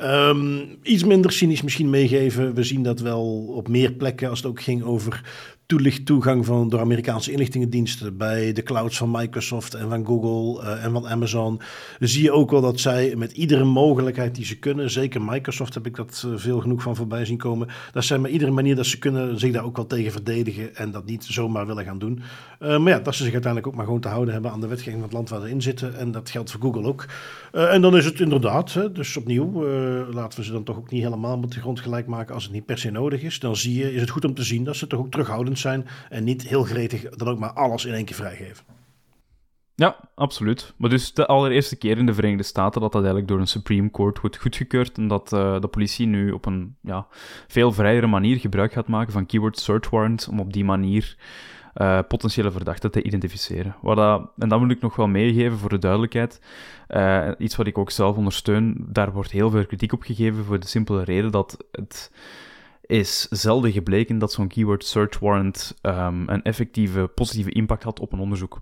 Um, iets minder cynisch misschien meegeven. We zien dat wel op meer plekken als het ook ging over toelicht toegang van door Amerikaanse inlichtingendiensten bij de clouds van Microsoft en van Google en van Amazon. zie je ook wel dat zij met iedere mogelijkheid die ze kunnen, zeker Microsoft heb ik dat veel genoeg van voorbij zien komen, dat zij met iedere manier dat ze kunnen zich daar ook wel tegen verdedigen en dat niet zomaar willen gaan doen. maar ja, dat ze zich uiteindelijk ook maar gewoon te houden hebben aan de wetgeving van het land waar ze in zitten. En dat geldt voor Google ook. en dan is het inderdaad, hè, dus opnieuw, laten we ze dan toch ook niet helemaal met de grond gelijk maken als het niet per se nodig is. Dan zie je, is het goed om te zien dat ze toch ook terughoudend zijn en niet heel gretig dan ook maar alles in één keer vrijgeven.
Ja, absoluut. Maar dus de allereerste keer in de Verenigde Staten dat dat eigenlijk door een Supreme Court wordt goedgekeurd en dat uh, de politie nu op een ja, veel vrijere manier gebruik gaat maken van keyword search warrants om op die manier uh, potentiële verdachten te identificeren. Wat dat, en dat moet ik nog wel meegeven voor de duidelijkheid. Uh, iets wat ik ook zelf ondersteun, daar wordt heel veel kritiek op gegeven voor de simpele reden dat het is zelden gebleken dat zo'n keyword search warrant um, een effectieve positieve impact had op een onderzoek.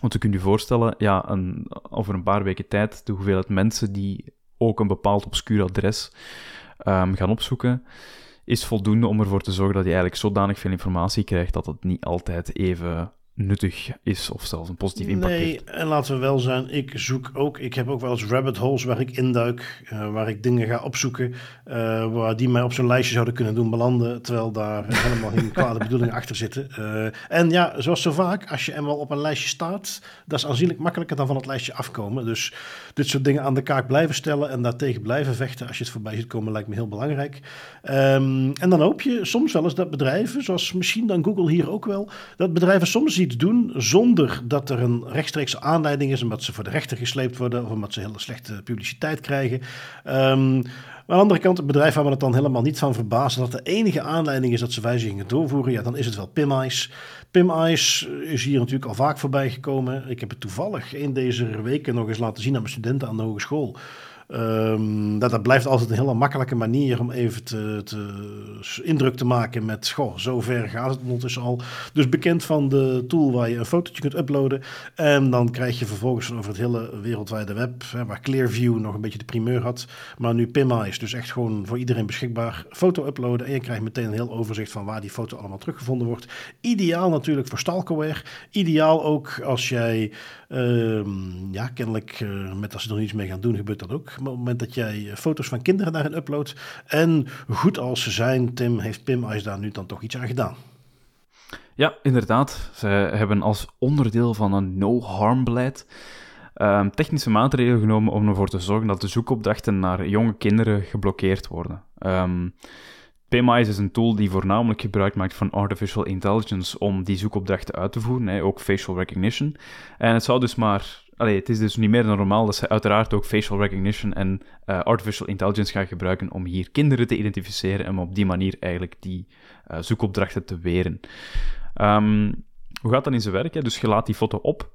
Want je kunt je voorstellen, ja, een, over een paar weken tijd, de hoeveelheid mensen die ook een bepaald obscuur adres um, gaan opzoeken, is voldoende om ervoor te zorgen dat je eigenlijk zodanig veel informatie krijgt dat het niet altijd even nuttig is of zelfs een positief impact
nee,
heeft.
en laten we wel zijn, ik zoek ook, ik heb ook wel eens rabbit holes waar ik induik, uh, waar ik dingen ga opzoeken, uh, waar die mij op zo'n lijstje zouden kunnen doen belanden, terwijl daar helemaal geen kwade bedoelingen achter zitten. Uh, en ja, zoals zo vaak, als je eenmaal op een lijstje staat, dat is aanzienlijk makkelijker dan van het lijstje afkomen. Dus dit soort dingen aan de kaak blijven stellen en daartegen blijven vechten als je het voorbij ziet komen, lijkt me heel belangrijk. Um, en dan hoop je soms wel eens dat bedrijven, zoals misschien dan Google hier ook wel, dat bedrijven soms doen zonder dat er een rechtstreekse aanleiding is, omdat ze voor de rechter gesleept worden of omdat ze hele slechte publiciteit krijgen. Maar aan de andere kant, het bedrijf waar we het dan helemaal niet van verbazen dat de enige aanleiding is dat ze wijzigingen doorvoeren, ja, dan is het wel PimEyes. PimEyes is hier natuurlijk al vaak voorbij gekomen. Ik heb het toevallig een deze weken nog eens laten zien aan mijn studenten aan de hogeschool. Um, dat, dat blijft altijd een hele makkelijke manier om even te, indruk te maken met, goh, zover gaat het ondertussen al. Dus bekend van de tool waar je een fotootje kunt uploaden. En dan krijg je vervolgens over het hele wereldwijde web, hè, waar Clearview nog een beetje de primeur had, maar nu Pimma is dus echt gewoon voor iedereen beschikbaar. Foto uploaden en je krijgt meteen een heel overzicht van waar die foto allemaal teruggevonden wordt. Ideaal natuurlijk voor stalkerware. Ideaal ook als jij, um, ja, kennelijk, uh, met als ze er nog iets mee gaan doen, gebeurt dat ook op het moment dat jij eh, foto's van kinderen daarin uploadt. En goed als ze zijn, Tim, heeft Pim Ice daar nu dan toch iets aan gedaan.
Ja, inderdaad. Ze hebben als onderdeel van een no-harm-beleid uh, technische maatregelen genomen om ervoor te zorgen dat de zoekopdrachten naar jonge kinderen geblokkeerd worden. Um, PMIS is een tool die voornamelijk gebruik maakt van artificial intelligence om die zoekopdrachten uit te voeren, hè, ook facial recognition. En het zou dus maar Allee, het is dus niet meer dan normaal dat ze uiteraard ook facial recognition en uh, artificial intelligence gaan gebruiken om hier kinderen te identificeren en op die manier eigenlijk die uh, zoekopdrachten te weren. Um, hoe gaat dat in zijn werk? Hè? Dus je laat die foto op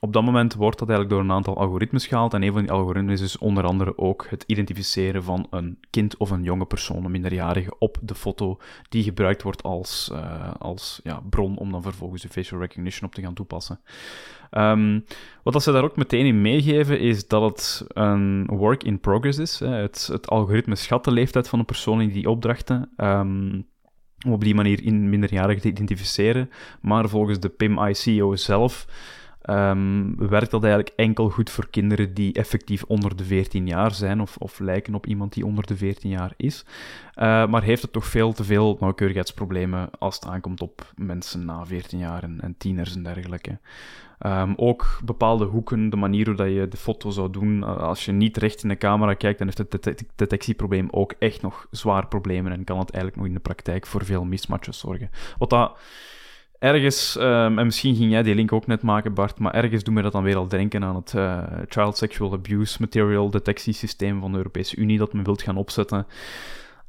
op dat moment wordt dat eigenlijk door een aantal algoritmes gehaald. En een van die algoritmes is onder andere ook het identificeren van een kind of een jonge persoon, een minderjarige, op de foto die gebruikt wordt als, uh, als ja, bron om dan vervolgens de facial recognition op te gaan toepassen. Um, wat ze daar ook meteen in meegeven is dat het een work in progress is. Het, het algoritme schat de leeftijd van een persoon in die opdrachten. Um, om op die manier in minderjarigen te identificeren. Maar volgens de PIM-ICO zelf Um, werkt dat eigenlijk enkel goed voor kinderen die effectief onder de 14 jaar zijn, of, of lijken op iemand die onder de 14 jaar is. Uh, maar heeft het toch veel te veel nauwkeurigheidsproblemen als het aankomt op mensen na 14 jaar en, en tieners en dergelijke. Um, ook bepaalde hoeken, de manier hoe dat je de foto zou doen, als je niet recht in de camera kijkt, dan heeft het det detectieprobleem ook echt nog zwaar problemen en kan het eigenlijk nog in de praktijk voor veel mismatches zorgen. Wat dat ergens, um, en misschien ging jij die link ook net maken, Bart, maar ergens doen we dat dan weer al denken aan het uh, Child Sexual Abuse Material detectiesysteem van de Europese Unie dat men wilt gaan opzetten.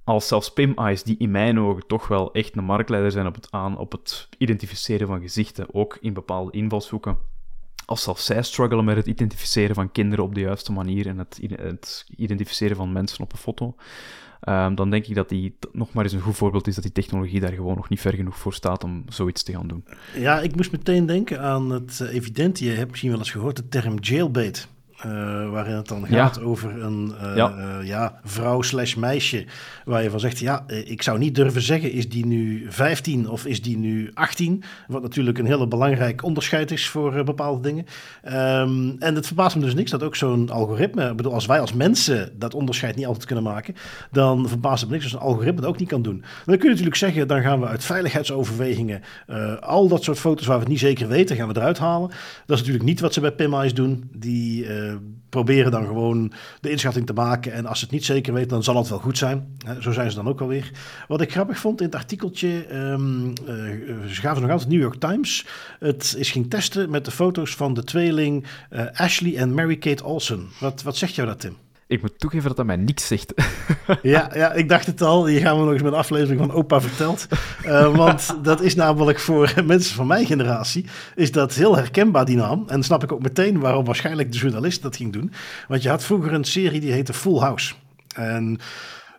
Als zelfs PIM-eyes, die in mijn ogen toch wel echt een marktleider zijn op het, aan, op het identificeren van gezichten, ook in bepaalde invalshoeken. Als zelfs zij struggelen met het identificeren van kinderen op de juiste manier en het, het identificeren van mensen op een foto, Um, dan denk ik dat die nog maar eens een goed voorbeeld is dat die technologie daar gewoon nog niet ver genoeg voor staat om zoiets te gaan doen.
Ja, ik moest meteen denken aan het uh, evidente. Je hebt misschien wel eens gehoord de term jailbait. Uh, waarin het dan gaat over een uh, ja. ja. vrouw slash meisje. Waar je van zegt, ja, ik zou niet durven zeggen, is die nu 15 of is die nu 18? Wat natuurlijk een hele belangrijk onderscheid is voor bepaalde dingen. Um, en het verbaast me dus niks dat ook zo'n algoritme, ik bedoel, als wij als mensen dat onderscheid niet altijd kunnen maken, dan verbaast het me niks als een algoritme dat ook niet kan doen. Dan kun je natuurlijk zeggen, dan gaan we uit veiligheidsoverwegingen al dat soort foto's waar we het niet zeker weten, gaan we eruit halen. Dat is natuurlijk niet wat ze bij PimEyes doen. Die proberen dan gewoon de inschatting te maken. En als ze het niet zeker weten, dan zal het wel goed zijn. Zo zijn ze dan ook alweer. Wat ik grappig vond in het artikeltje, um, ze gaven nog altijd New York Times. Het is ging testen met de foto's van de tweeling uh, Ashley en Mary-Kate Olsen. Wat, wat zegt jou dat, Tim?
Ik moet toegeven dat dat mij niks zegt.
ja, ja, ik dacht het al. Je gaan we nog eens met een aflevering van Opa verteld. Uh, want dat is namelijk voor mensen van mijn generatie... is dat heel herkenbaar, die naam. En snap ik ook meteen waarom waarschijnlijk de journalist dat ging doen. Want je had vroeger een serie die heette Full House. En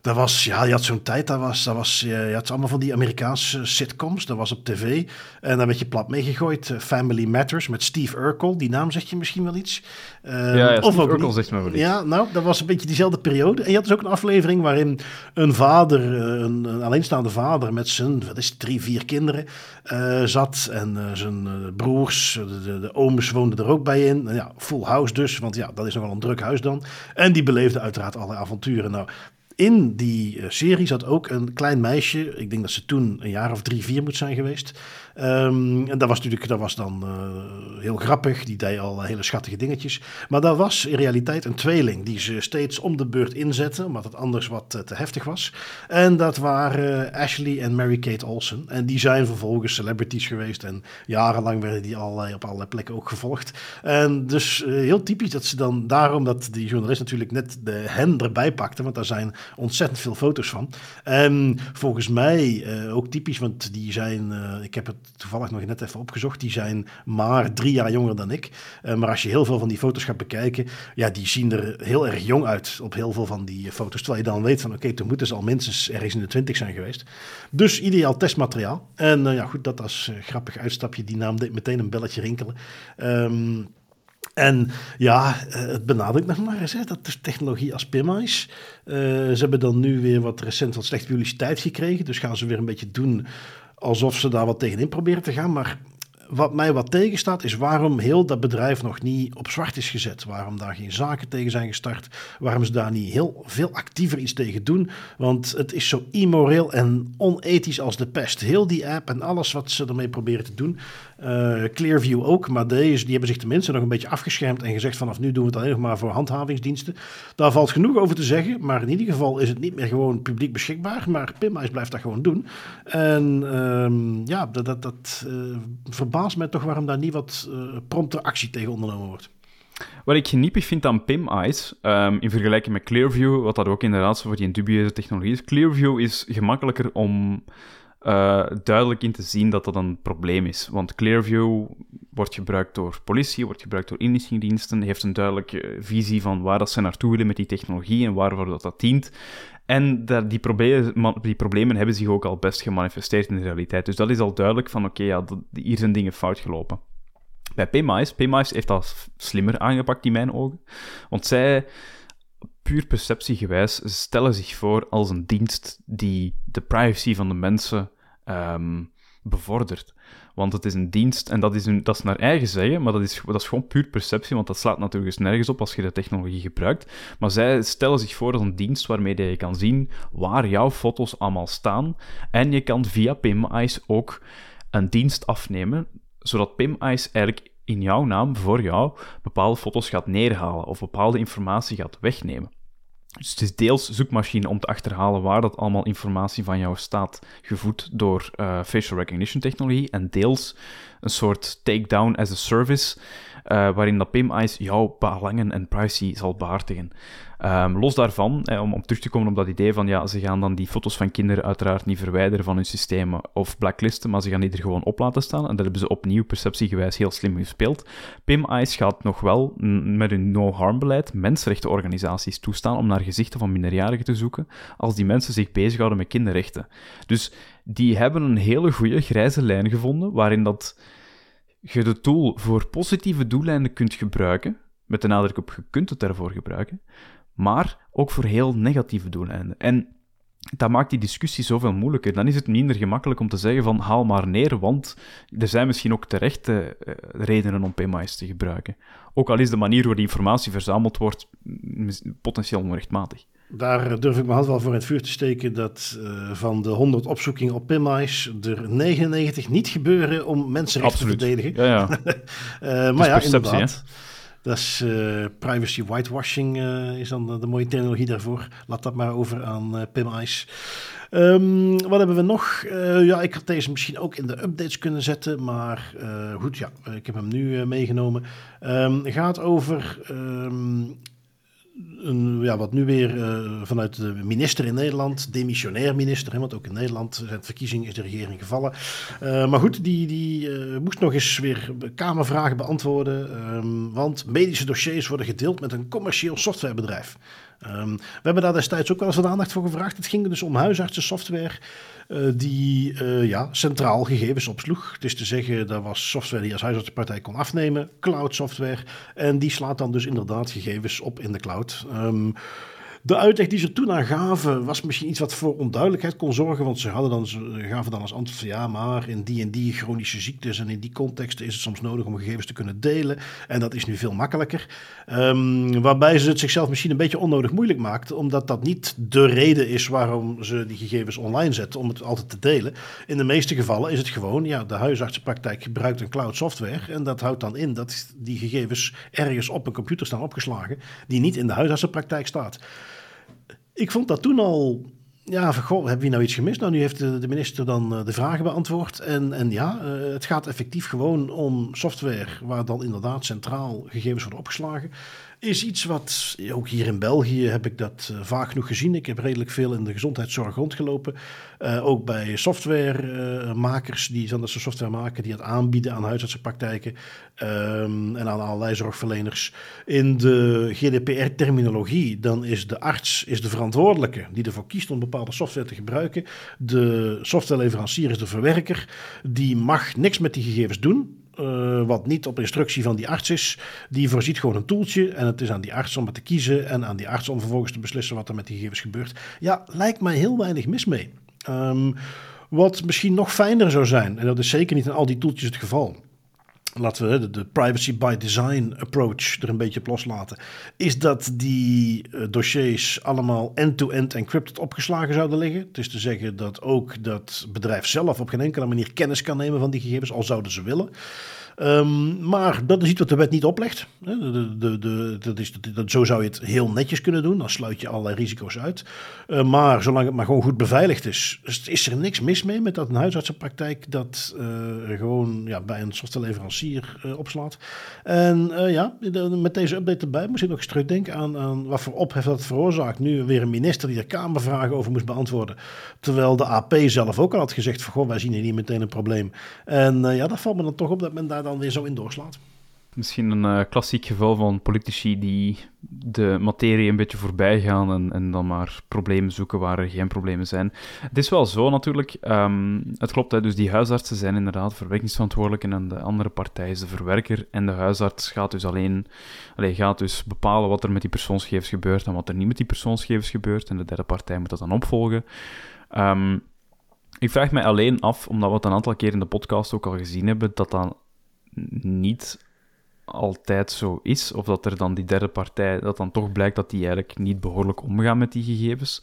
dat was, ja, je had zo'n tijd, dat was, dat was, je had allemaal van die Amerikaanse sitcoms, dat was op tv. En dan werd je plat meegegooid. Eh, Family Matters met Steve Urkel, die naam zegt je misschien wel iets.
Uh, ja, ja, of Steve Urkel zegt me wel iets.
Ja, nou, dat was een beetje diezelfde periode. En je had dus ook een aflevering waarin een vader, eh, een, een alleenstaande vader met zijn, wat is drie, vier kinderen uh, zat. En uh, zijn broers, de, de, de, ooms woonden er ook bij in. ja, full house dus, want ja, dat is nog wel een druk huis dan. En die beleefde uiteraard alle avonturen. Nou, in die serie zat ook een klein meisje. Ik denk dat ze toen een jaar of drie, vier moet zijn geweest. Um, en dat was natuurlijk dat was dan uh, heel grappig. Die deed al hele schattige dingetjes. Maar dat was in realiteit een tweeling die ze steeds om de beurt inzetten, omdat het anders wat uh, te heftig was. En dat waren Ashley en Mary-Kate Olsen. En die zijn vervolgens celebrities geweest. En jarenlang werden die allerlei, op allerlei plekken ook gevolgd. En dus heel typisch dat ze dan daarom dat die journalist natuurlijk net de hen erbij pakte. Want daar zijn ontzettend veel foto's van. En volgens mij ook typisch, want die zijn, ik heb het toevallig nog net even opgezocht. Die zijn maar drie jaar jonger dan ik. Uh, maar als je heel veel van die foto's gaat bekijken, ja, die zien er heel erg jong uit op heel veel van die foto's. Terwijl je dan weet van, oké, toen moeten ze al minstens ergens in de twintig zijn geweest. Dus ideaal testmateriaal. En uh, ja, goed, dat als grappig uitstapje. Die naam deed meteen een belletje rinkelen. Um, en ja, het benadrukt nog maar eens hè, dat de technologie als PIMA's. Uh, ze hebben dan nu weer wat recent wat slechte publiciteit gekregen. Dus gaan ze weer een beetje doen alsof ze daar wat tegenin proberen te gaan. Maar wat mij wat tegenstaat, is waarom heel dat bedrijf nog niet op zwart is gezet. Waarom daar geen zaken tegen zijn gestart. Waarom ze daar niet heel veel actiever iets tegen doen. Want het is zo immoreel en onethisch als de pest. Heel die app en alles wat ze ermee proberen te doen. Uh, Clearview ook, maar die hebben zich tenminste nog een beetje afgeschermd en gezegd vanaf nu doen we het alleen nog maar voor handhavingsdiensten. Daar valt genoeg over te zeggen, maar in ieder geval is het niet meer gewoon publiek beschikbaar, maar Pimmeis blijft dat gewoon doen. En uh, ja, dat, dat, dat uh, verbaast mij toch waarom daar niet wat uh, prompte actie tegen ondernomen wordt.
Wat ik geniepig vind aan PIM Eyes, um, in vergelijking met Clearview, wat dat ook inderdaad voor die dubieuze technologie is, Clearview is gemakkelijker om uh, duidelijk in te zien dat dat een probleem is. Want Clearview wordt gebruikt door politie, wordt gebruikt door inlichtingendiensten, heeft een duidelijke visie van waar dat ze naartoe willen met die technologie en waarvoor dat, dat dient. En die, problemen, die problemen hebben zich ook al best gemanifesteerd in de realiteit. Dus dat is al duidelijk van, oké, ja, hier zijn dingen fout gelopen. Bij PMIS, PMIS heeft dat slimmer aangepakt in mijn ogen. Want zij puur perceptiegewijs stellen zich voor als een dienst die de privacy van de mensen um, bevordert. Want het is een dienst, en dat is, een, dat is naar eigen zeggen, maar dat is, dat is gewoon puur perceptie, want dat slaat natuurlijk eens nergens op als je de technologie gebruikt. Maar zij stellen zich voor als een dienst waarmee je kan zien waar jouw foto's allemaal staan. En je kan via PimEyes ook een dienst afnemen, zodat PimEyes eigenlijk in jouw naam, voor jou, bepaalde foto's gaat neerhalen of bepaalde informatie gaat wegnemen. Dus het is deels zoekmachine om te achterhalen waar dat allemaal informatie van jou staat, gevoed door uh, facial recognition technologie, en deels een soort takedown as a service, uh, waarin dat PIM-eyes jouw belangen en privacy zal behartigen. Um, los daarvan, om, om terug te komen op dat idee van, ja, ze gaan dan die foto's van kinderen uiteraard niet verwijderen van hun systemen of blacklisten, maar ze gaan die er gewoon op laten staan. En dat hebben ze opnieuw perceptiegewijs heel slim gespeeld. PIM-eyes gaat nog wel met een no-harm beleid mensenrechtenorganisaties toestaan om naar gezichten van minderjarigen te zoeken, als die mensen zich bezighouden met kinderrechten. Dus die hebben een hele goede grijze lijn gevonden, waarin dat je de tool voor positieve doeleinden kunt gebruiken, met de nadruk op je kunt het daarvoor gebruiken, maar ook voor heel negatieve doeleinden. En dat maakt die discussie zoveel moeilijker. Dan is het minder gemakkelijk om te zeggen van haal maar neer, want er zijn misschien ook terechte uh, redenen om PMI's te gebruiken. Ook al is de manier waarop die informatie verzameld wordt potentieel onrechtmatig.
Daar durf ik mijn hand wel voor in het vuur te steken dat uh, van de 100 opzoekingen op PMI's er 99 niet gebeuren om mensenrechten te verdedigen.
Ja, ja.
uh, maar ja, inderdaad. Dat is uh, privacy whitewashing, uh, is dan de, mooie technologie daarvoor. Laat dat maar over aan uh, PIM-ICE. Um, wat hebben we nog? ja, ik had deze misschien ook in de updates kunnen zetten, maar goed, ja, ik heb hem nu meegenomen. Um, gaat over um, een, ja, wat nu weer uh, vanuit de minister in Nederland, demissionair minister, want ook in Nederland zijn verkiezingen is de regering gevallen. Uh, maar goed, die, die uh, moest nog eens weer Kamervragen beantwoorden, um, want medische dossiers worden gedeeld met een commercieel softwarebedrijf. Um, we hebben daar destijds ook wel eens wat aandacht voor gevraagd. Het ging dus om huisartsensoftware uh, die uh, ja, centraal gegevens opsloeg. Is te zeggen, dat was software die als huisartsenpartij kon afnemen, cloud software. En die slaat dan dus inderdaad gegevens op in de cloud. Um, de uitleg die ze toen aan gaven was misschien iets wat voor onduidelijkheid kon zorgen. Want ze, hadden dan, gaven dan als antwoord van ja, maar in die en die chronische ziektes en in die contexten is het soms nodig om gegevens te kunnen delen. En dat is nu veel makkelijker. Um, waarbij ze het zichzelf misschien een beetje onnodig moeilijk maakten. Omdat dat niet de reden is waarom ze die gegevens online zetten om het altijd te delen. In de meeste gevallen is het gewoon, ja, de huisartsenpraktijk gebruikt een cloud software. En dat houdt dan in dat die gegevens ergens op een computer staan opgeslagen die niet in de huisartsenpraktijk staat ik vond dat toen al. Ja, van hebben nou iets gemist? Nou, nu heeft de, minister dan uh, de vragen beantwoord. En, en ja, uh, het gaat effectief gewoon om software waar dan inderdaad centraal gegevens worden opgeslagen is iets wat, ook hier in België heb ik dat uh, vaak genoeg gezien. Ik heb redelijk veel in de gezondheidszorg rondgelopen. Uh, ook bij softwaremakers die dan software maken, die het aanbieden aan huisartsenpraktijken um, en aan allerlei zorgverleners. In de GDPR-terminologie, dan is de arts is de verantwoordelijke die ervoor kiest om bepaalde software te gebruiken. De softwareleverancier is de verwerker. Die mag niks met die gegevens doen. Uh, wat niet op instructie van die arts is. Die voorziet gewoon een toeltje en het is aan die arts om het te kiezen en aan die arts om vervolgens te beslissen wat er met die gegevens gebeurt. Ja, lijkt mij heel weinig mis mee. Um, wat misschien nog fijner zou zijn, en dat is zeker niet in al die toeltjes het geval laten we de, privacy by design approach er een beetje loslaten, is dat die uh, dossiers allemaal end-to-end encrypted opgeslagen zouden liggen. Het is te zeggen dat ook dat bedrijf zelf op geen enkele manier kennis kan nemen van die gegevens, al zouden ze willen. Um, maar dat is iets wat de wet niet oplegt. De, de, de, dat is, dat, zo zou je het heel netjes kunnen doen. Dan sluit je allerlei risico's uit. Uh, maar zolang het maar gewoon goed beveiligd is, is er niks mis mee met dat een huisartsenpraktijk dat uh, gewoon ja, bij een softwareleverancier uh, opslaat. En ja, met deze update erbij moest ik nog eens terugdenken aan, aan wat voor ophef dat veroorzaakt. Nu weer een minister die er Kamervragen over moest beantwoorden. Terwijl de AP zelf ook al had gezegd van, goh, wij zien hier niet meteen een probleem. En ja, dat valt me dan toch op dat men daar dan zo in doorslaat.
Misschien een uh, klassiek geval van politici die de materie een beetje voorbij gaan en, en, dan maar problemen zoeken waar er geen problemen zijn. Het is wel zo natuurlijk, um, het klopt, hè, dus die huisartsen zijn inderdaad verwerkingsverantwoordelijken en de andere partij is de verwerker en de huisarts gaat dus alleen, alleen gaat dus bepalen wat er met die persoonsgegevens gebeurt en wat er niet met die persoonsgegevens gebeurt en de derde partij moet dat dan opvolgen. Um, ik vraag mij alleen af, omdat we het een aantal keer in de podcast ook al gezien hebben, dat dan niet altijd zo is, of dat er dan die derde partij, dat dan toch blijkt dat die eigenlijk niet behoorlijk omgaan met die gegevens.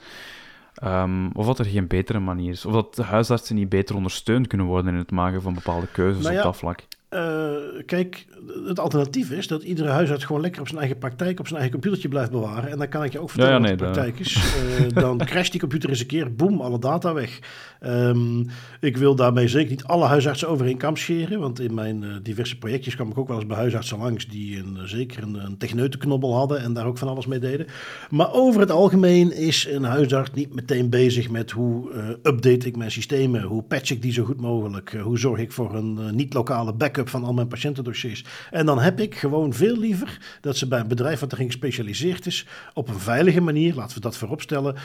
Um, of dat er geen betere manier is. Of dat de huisartsen niet beter ondersteund kunnen worden in het maken van bepaalde keuzes nou ja, op dat vlak.
Uh, kijk, het alternatief is dat iedere huisarts gewoon lekker op zijn eigen praktijk, op zijn eigen computertje blijft bewaren. En dan kan ik je ook vertellen ja, ja, nee, wat de praktijk is. Uh, dan crasht die computer eens een keer, boem, alle data weg. Um, ik wil daarmee zeker niet alle huisartsen over kam scheren, want in mijn uh, diverse projectjes kwam ik ook wel eens bij huisartsen langs die een, zeker een, een techneutenknobbel hadden en daar ook van alles mee deden. Maar over het algemeen is een huisarts niet meteen bezig met hoe update ik mijn systemen, hoe patch ik die zo goed mogelijk, hoe zorg ik voor een niet-lokale backup van al mijn patiëntendossiers. En dan heb ik gewoon veel liever dat ze bij een bedrijf wat erin gespecialiseerd is, op een veilige manier, laten we dat vooropstellen,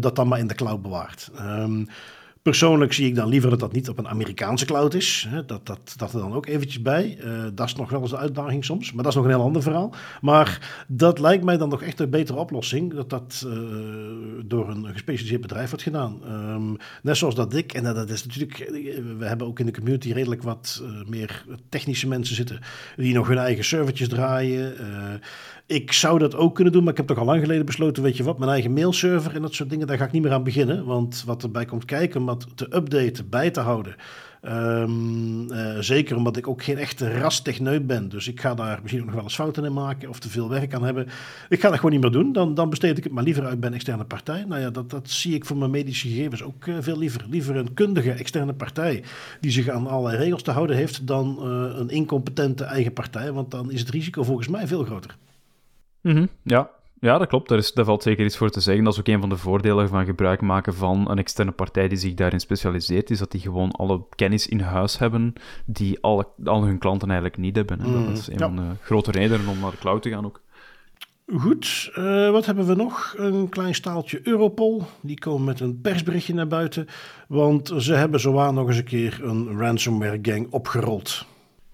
dat dan maar in de cloud bewaart. Um, Persoonlijk zie ik dan liever dat dat niet op een Amerikaanse cloud is. Dat, dat, dat er dan ook eventjes bij. Uh, dat is nog wel eens de uitdaging soms, maar dat is nog een heel ander verhaal. Maar dat lijkt mij dan nog echt een betere oplossing, dat dat uh, door een gespecialiseerd bedrijf wordt gedaan. Um, net zoals dat ik, en dat, is natuurlijk, we hebben ook in de community redelijk wat meer technische mensen zitten, die nog hun eigen servertjes draaien. Ik zou dat ook kunnen doen, maar ik heb toch al lang geleden besloten, weet je wat, mijn eigen mailserver en dat soort dingen, daar ga ik niet meer aan beginnen. Want wat erbij komt kijken, om wat te updaten, bij te houden. Um, uh, zeker omdat ik ook geen echte rastechneut ben. Dus ik ga daar misschien ook nog wel eens fouten in maken of te veel werk aan hebben. Ik ga dat gewoon niet meer doen. Dan, dan besteed ik het maar liever uit bij een externe partij. Nou ja, dat, dat zie ik voor mijn medische gegevens ook uh, veel liever. Liever een kundige externe partij die zich aan allerlei regels te houden heeft dan uh, een incompetente eigen partij. Want dan is het risico volgens mij veel groter.
Mm -hmm, ja. ja, dat klopt. Daar, is, daar valt zeker iets voor te zeggen. Dat is ook een van de voordelen van gebruik maken van een externe partij die zich daarin specialiseert, is dat die gewoon alle kennis in huis hebben die alle, al hun klanten eigenlijk niet hebben. Dat is een ja. van de grote redenen om naar de cloud te gaan ook.
Goed, uh, wat hebben we nog? Een klein staaltje Europol. Die komen met een persberichtje naar buiten. Want ze hebben zowaar nog eens een keer een ransomware gang opgerold.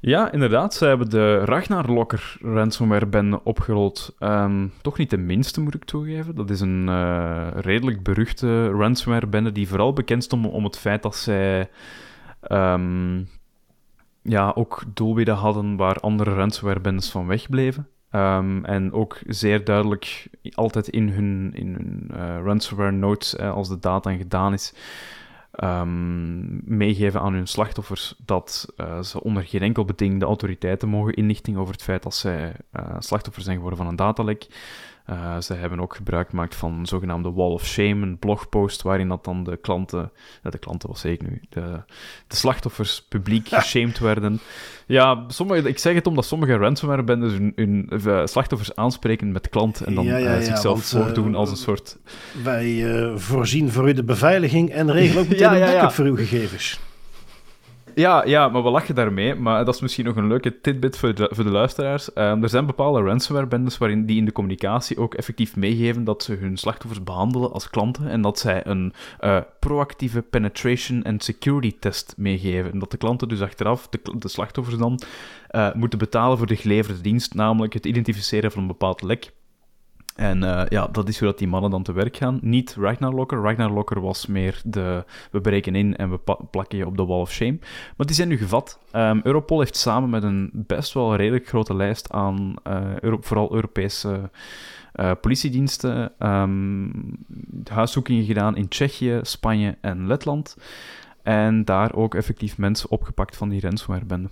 Ja, inderdaad. Ze hebben de Ragnar Locker ransomware-bende opgerold. Um, toch niet de minste, moet ik toegeven. Dat is een uh, redelijk beruchte ransomware-bende die vooral bekend stond om het feit dat zij um, ja, ook doelwitten hadden waar andere ransomware-bendes van wegbleven. Um, en ook zeer duidelijk altijd in hun, in hun uh, ransomware notes, eh, als de data gedaan is, um, meegeven aan hun slachtoffers dat uh, ze onder geen enkel beding de autoriteiten mogen inlichting over het feit dat zij uh, slachtoffer zijn geworden van een datalek. Uh, ze hebben ook gebruik gemaakt van zogenaamde Wall of Shame, een blogpost waarin dat dan de klanten, de klanten was ik nu, de, de slachtoffers publiek geshamed werden. Ja, sommige, ik zeg het omdat sommige ransomware-bendes hun, hun uh, slachtoffers aanspreken met klant en dan ja, ja, ja, uh, zichzelf want, voordoen als een soort...
Wij voorzien voor u de beveiliging en regelen ook meteen een backup voor uw gegevens.
Ja, ja, maar we lachen daarmee. Maar dat is misschien nog een leuke tidbit voor de, voor de luisteraars. Um, er zijn bepaalde ransomware-bendes waarin die in de communicatie ook effectief meegeven dat ze hun slachtoffers behandelen als klanten en dat zij een uh, proactieve penetration and security test meegeven. En dat de klanten dus achteraf, de, slachtoffers dan, uh, moeten betalen voor de geleverde dienst, namelijk het identificeren van een bepaald lek. En uh, ja, dat is hoe dat die mannen dan te werk gaan. Niet Ragnar Locker. Ragnar Locker was meer de... We breken in en we plakken je op de Wall of Shame. Maar die zijn nu gevat. Um, Europol heeft samen met een best wel redelijk grote lijst aan Euro vooral Europese uh, politiediensten um, huiszoekingen gedaan in Tsjechië, Spanje en Letland. En daar ook effectief mensen opgepakt van die ransomware-benden.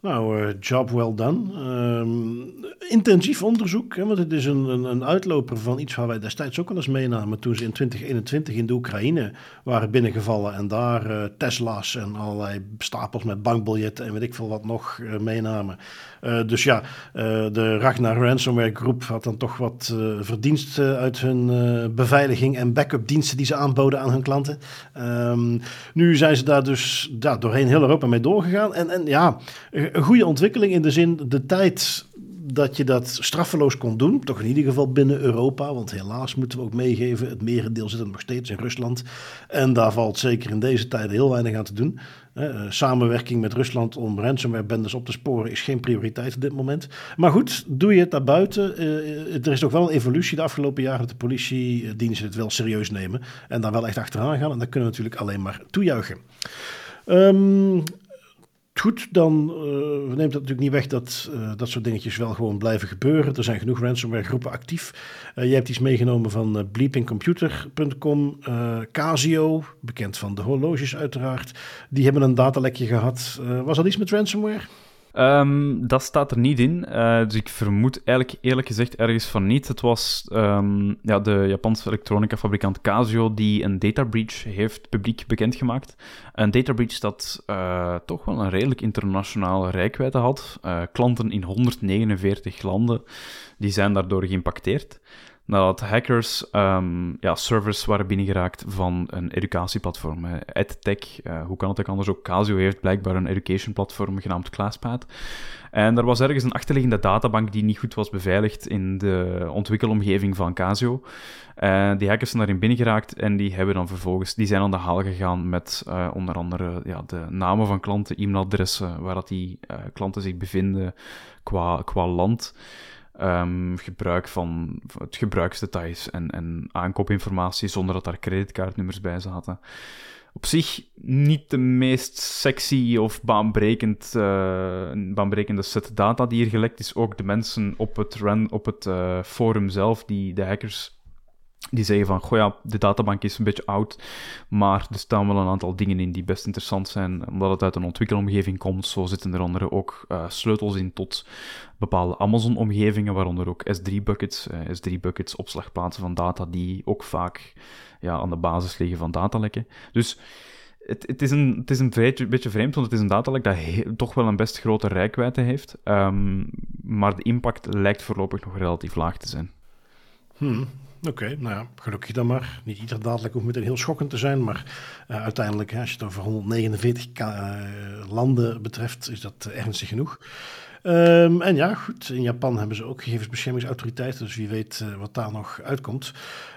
Nou, uh, job well done. Um, intensief onderzoek, hè, want het is een, een, een, uitloper van iets waar wij destijds ook al eens meenamen toen ze in 2021 in de Oekraïne waren binnengevallen en daar uh, Tesla's en allerlei stapels met bankbiljetten en weet ik veel wat nog uh, meenamen. Dus ja, de Ragnar Ransomware Groep had dan toch wat verdienst uit hun beveiliging en backup diensten die ze aanboden aan hun klanten. Um, nu zijn ze daar dus ja, doorheen heel Europa mee doorgegaan en, en ja een goede ontwikkeling in de zin de tijd dat je dat straffeloos kon doen, toch in ieder geval binnen Europa, want helaas moeten we ook meegeven, het merendeel zit nog steeds in Rusland en daar valt zeker in deze tijden heel weinig aan te doen. Uh, samenwerking met Rusland om ransomware-bendes op te sporen is geen prioriteit op dit moment. Maar goed, doe je het daarbuiten. Uh, er is toch wel een evolutie de afgelopen jaren dat de politiediensten het wel serieus nemen en daar wel echt achteraan gaan. En daar kunnen we natuurlijk alleen maar toejuichen. Um, Goed, dan uh, neemt dat natuurlijk niet weg dat uh, dat soort dingetjes wel gewoon blijven gebeuren. Er zijn genoeg ransomware groepen actief. Uh, je hebt iets meegenomen van bleepingcomputer.com, Casio, bekend van de horloges uiteraard. Die hebben een datalekje gehad. was dat iets met ransomware?
Um, dat staat er niet in, uh, dus ik vermoed eigenlijk eerlijk gezegd ergens van niet. Het was um, ja, de Japanse elektronica-fabrikant Casio die een data breach heeft publiek bekendgemaakt. Een data breach dat uh, toch wel een redelijk internationale rijkwijde had. Uh, klanten in 149 landen die zijn daardoor geïmpacteerd. Nadat hackers um, ja, servers waren binnengeraakt van een educatieplatform. EdTech, uh, hoe kan het ook anders? Ook Casio heeft blijkbaar een education platform genaamd ClassPad. En er was ergens een achterliggende databank die niet goed was beveiligd in de ontwikkelomgeving van Casio. Uh, die hackers zijn daarin binnengeraakt en die hebben dan vervolgens, die zijn aan de haal gegaan met uh, onder andere ja, de namen van klanten, e-mailadressen, waar dat die klanten zich bevinden qua, qua land. Um, gebruik van het gebruiksdetails en, en aankoopinformatie zonder dat daar creditcardnummers bij zaten op zich niet de meest sexy of baanbrekend, uh, baanbrekende set data die hier gelekt is. Ook de mensen op het, op het uh, forum zelf, die, de hackers, die zeggen van, goh ja, de databank is een beetje oud, maar er staan wel een aantal dingen in die best interessant zijn, omdat het uit een ontwikkelomgeving komt. Zo zitten er onder ook uh, sleutels in tot bepaalde Amazon-omgevingen, waaronder ook S3-buckets, S3-buckets, opslagplaatsen van data, die ook vaak ja, aan de basis liggen van datalekken. Dus het, het, is een, het is een beetje vreemd, want het is een datalek dat toch wel een best grote rijkwijde heeft. Um, maar de impact lijkt voorlopig nog relatief laag te zijn.
Hmm. Oké, nou ja, gelukkig dan maar. Niet ieder daadelijk hoeft meteen heel schokkend te zijn, maar uh, uiteindelijk, als je het over 149 uh, landen betreft, is dat uh, ernstig genoeg. Um, en ja, goed, in Japan hebben ze ook gegevensbeschermingsautoriteiten, dus wie weet wat daar nog uitkomt.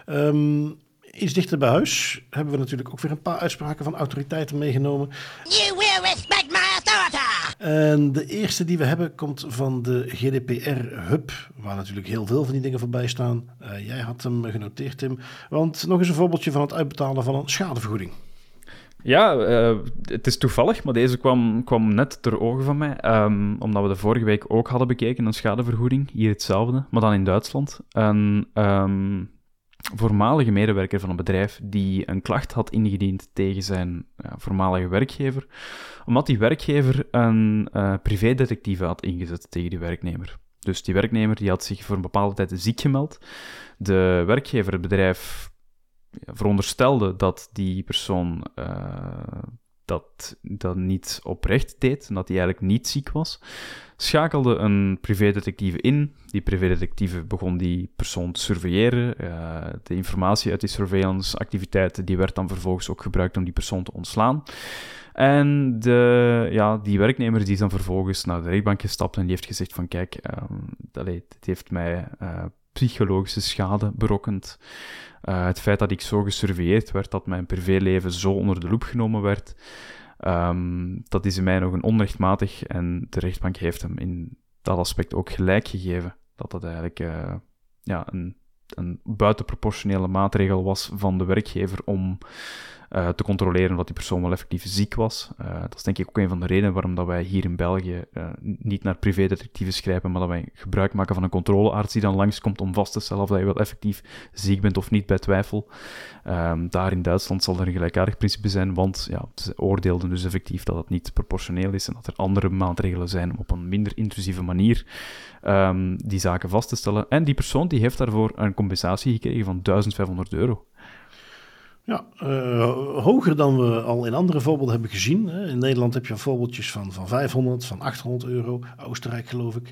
Um, iets dichter bij huis hebben we natuurlijk ook weer een paar uitspraken van autoriteiten meegenomen. You will respect my authority! En de eerste die we hebben komt van de GDPR-hub, waar natuurlijk heel veel van die dingen voorbij staan. Uh, jij had hem genoteerd, Tim. Want nog eens een voorbeeldje van het uitbetalen van een schadevergoeding.
Ja, uh, het is toevallig, maar deze kwam, kwam net ter ogen van mij. Um, omdat we de vorige week ook hadden bekeken, een schadevergoeding. Hier hetzelfde, maar dan in Duitsland. En um, voormalige medewerker van een bedrijf die een klacht had ingediend tegen zijn voormalige werkgever, omdat die werkgever een uh, privédetectief had ingezet tegen die werknemer. Dus die werknemer die had zich voor een bepaalde tijd ziek gemeld. De werkgever, het bedrijf, veronderstelde dat die persoon uh, dat, dat niet oprecht deed en dat hij eigenlijk niet ziek was, schakelde een privédetectieve in. Die privédetectieve begon die persoon te surveilleren. Uh, de informatie uit die surveillance-activiteiten die werd dan vervolgens ook gebruikt om die persoon te ontslaan. En de, ja, die werknemer die is dan vervolgens naar de rechtbank gestapt en die heeft gezegd van kijk, um, allee, dit heeft mij uh, psychologische schade berokkend. Uh, het feit dat ik zo gesurveilleerd werd, dat mijn privéleven zo onder de loep genomen werd, um, dat is in mij nog een onrechtmatig. En de rechtbank heeft hem in dat aspect ook gelijk gegeven. Dat dat eigenlijk uh, ja, een, een buitenproportionele maatregel was van de werkgever om uh, te controleren dat die persoon wel effectief ziek was. Uh, dat is denk ik ook een van de redenen waarom dat wij hier in België uh, niet naar privédetectives schrijven, maar dat wij gebruik maken van een controlearts die dan langskomt om vast te stellen of dat je wel effectief ziek bent of niet bij twijfel. Um, daar in Duitsland zal er een gelijkaardig principe zijn, want ja, ze oordeelden dus effectief dat het niet proportioneel is en dat er andere maatregelen zijn om op een minder intrusieve manier um, die zaken vast te stellen. En die persoon die heeft daarvoor een compensatie gekregen van 1500 euro.
Ja, uh, hoger dan we al in andere voorbeelden hebben gezien. In Nederland heb je voorbeeldjes van, van 500, van 800 euro. Oostenrijk geloof ik.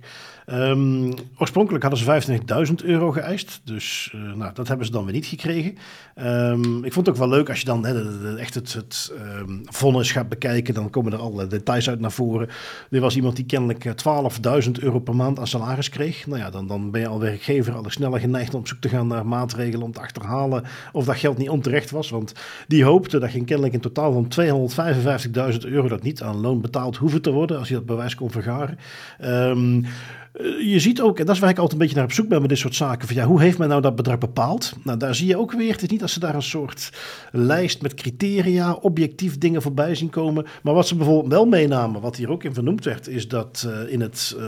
Um, oorspronkelijk hadden ze 25.000 euro geëist. Dus uh, nou, dat hebben ze dan weer niet gekregen. Um, ik vond het ook wel leuk als je dan echt het, het um, vonnis gaat bekijken. Dan komen er alle details uit naar voren. Er was iemand die kennelijk 12.000 euro per maand aan salaris kreeg. Nou ja, dan, dan ben je al werkgever al sneller geneigd om op zoek te gaan naar maatregelen om te achterhalen of dat geld niet onterecht was. Want die hoopte dat ging kennelijk in totaal van 255.000 euro dat niet aan loon betaald hoeven te worden als je dat bewijs kon vergaren. Um, eh, je ziet ook, en dat is waar ik altijd een beetje naar op zoek ben met dit soort zaken, van ja, hoe heeft men nou dat bedrag bepaald? Nou, daar zie je ook weer, het is niet dat ze daar een soort lijst met criteria, objectief dingen voorbij zien komen, maar wat ze bijvoorbeeld wel meenamen, wat hier ook in vernoemd werd, is dat uh, in, het, uh,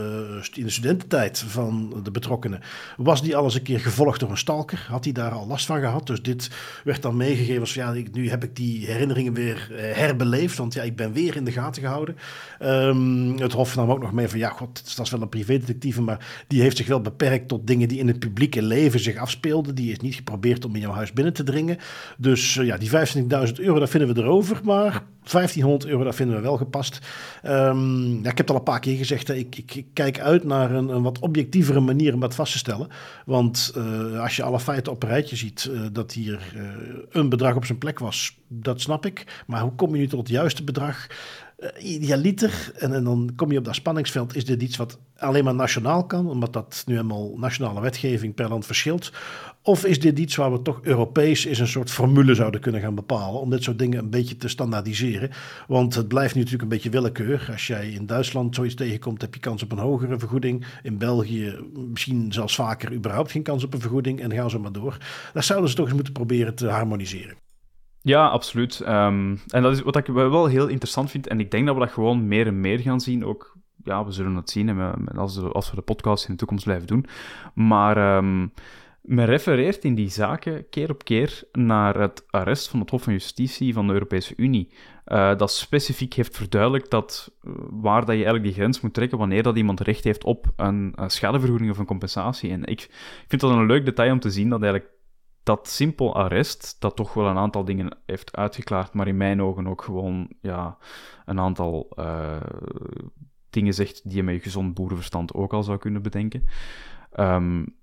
in de studententijd van de betrokkenen, was die al eens een keer gevolgd door een stalker, had hij daar al last van gehad, dus dit werd dan meegegeven als van ja, ik, nu heb ik die herinneringen weer herbeleefd, want ja, ik ben weer in de gaten gehouden. Um, het Hof nam ook nog mee van ja, god, dat is wel een privé maar die heeft zich wel beperkt tot dingen die in het publieke leven zich afspeelden. Die is niet geprobeerd om in jouw huis binnen te dringen. Dus uh, ja, die 25.000 euro, dat vinden we erover. Maar 1500 euro, dat vinden we wel gepast. Ehm, ja, ik heb het al een paar keer gezegd, ik, ik, kijk uit naar een, wat objectievere manier om dat vast te stellen. Want uh, als je alle feiten op een rijtje ziet, uh, dat hier een bedrag op zijn plek was, dat snap ik. Maar hoe kom je nu tot het juiste bedrag? Idealiter, en, en, dan kom je op dat spanningsveld, is dit iets wat alleen maar nationaal kan, omdat dat nu helemaal nationale wetgeving per land verschilt? Of is dit iets waar we toch Europees een soort formule zouden kunnen gaan bepalen om dit soort dingen een beetje te standaardiseren? Want het blijft nu natuurlijk een beetje willekeur. Als jij in Duitsland zoiets tegenkomt, heb je kans op een hogere vergoeding. In België misschien zelfs vaker überhaupt geen kans op een vergoeding en gaan ze maar door. Daar zouden ze toch eens moeten proberen te harmoniseren.
Ja, absoluut. Um, en dat is wat ik wel heel interessant vind. En ik denk dat we dat gewoon meer en meer gaan zien. Ook, ja, we zullen het zien als, als we de podcast in de toekomst blijven doen. Maar um, men refereert in die zaken keer op keer naar het arrest van het Hof van Justitie van de Europese Unie. Uh, dat specifiek heeft verduidelijkt dat uh, waar dat je eigenlijk die grens moet trekken wanneer dat iemand recht heeft op een, een schadevergoeding of een compensatie. En ik vind dat een leuk detail om te zien dat eigenlijk dat simpel arrest, dat toch wel een aantal dingen heeft uitgeklaard, maar in mijn ogen ook gewoon ja, een aantal uh, dingen zegt die je met je gezond boerenverstand ook al zou kunnen bedenken. Um,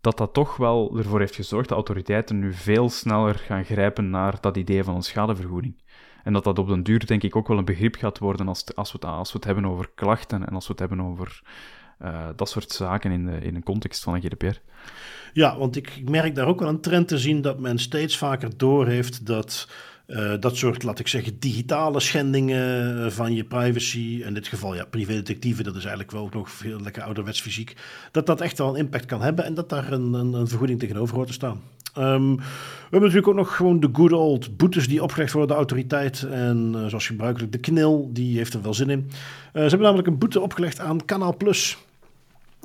dat dat toch wel ervoor heeft gezorgd dat autoriteiten nu veel sneller gaan grijpen naar dat idee van een schadevergoeding. En dat dat op den duur denk ik ook wel een begrip gaat worden als, als, we, het, als we het hebben over klachten en als we het hebben over uh, dat soort zaken in, de, in een context van een GDPR.
Ja, want ik, merk daar ook wel een trend te zien dat men steeds vaker doorheeft dat uh, dat soort, laat ik zeggen, digitale schendingen van je privacy, in dit geval ja, privédetectieven, dat is eigenlijk wel nog veel lekker ouderwets fysiek, dat dat echt wel een impact kan hebben en dat daar een, een, een vergoeding tegenover hoort te staan. Um, we hebben natuurlijk ook nog gewoon de good old boetes die opgelegd worden door de autoriteit. En zoals gebruikelijk de knil, die heeft er wel zin in. Ze hebben namelijk een boete opgelegd aan Kanaal Plus.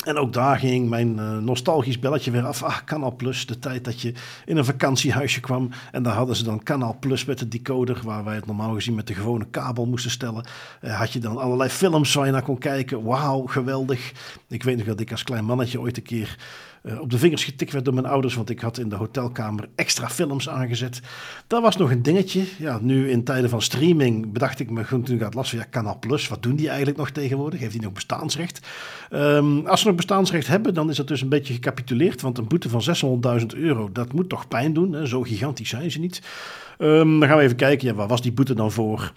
En ook daar ging mijn uh, nostalgisch belletje weer af. Ah, Kanaal Plus, de tijd dat je in een vakantiehuisje kwam. En daar hadden ze dan Kanaal Plus met de decoder, waar wij het normaal gezien met de gewone kabel moesten stellen. Uh, had je dan allerlei films waar je naar kon kijken. Wauw, geweldig. Ik weet nog dat ik als klein mannetje ooit een keer uh, op de vingers getikt werd door mijn ouders, want ik had in de hotelkamer extra films aangezet. Dat was nog een dingetje. Ja, nu in tijden van streaming bedacht ik me toen ik had last van ja, Canal Plus, wat doen die eigenlijk nog tegenwoordig? Heeft die nog bestaansrecht? Um, als ze nog bestaansrecht hebben, dan is dat dus een beetje gecapituleerd, want een boete van 600.000 euro, dat moet toch pijn doen. Hè? Zo gigantisch zijn ze niet. Um, dan gaan we even kijken, ja, waar was die boete dan voor?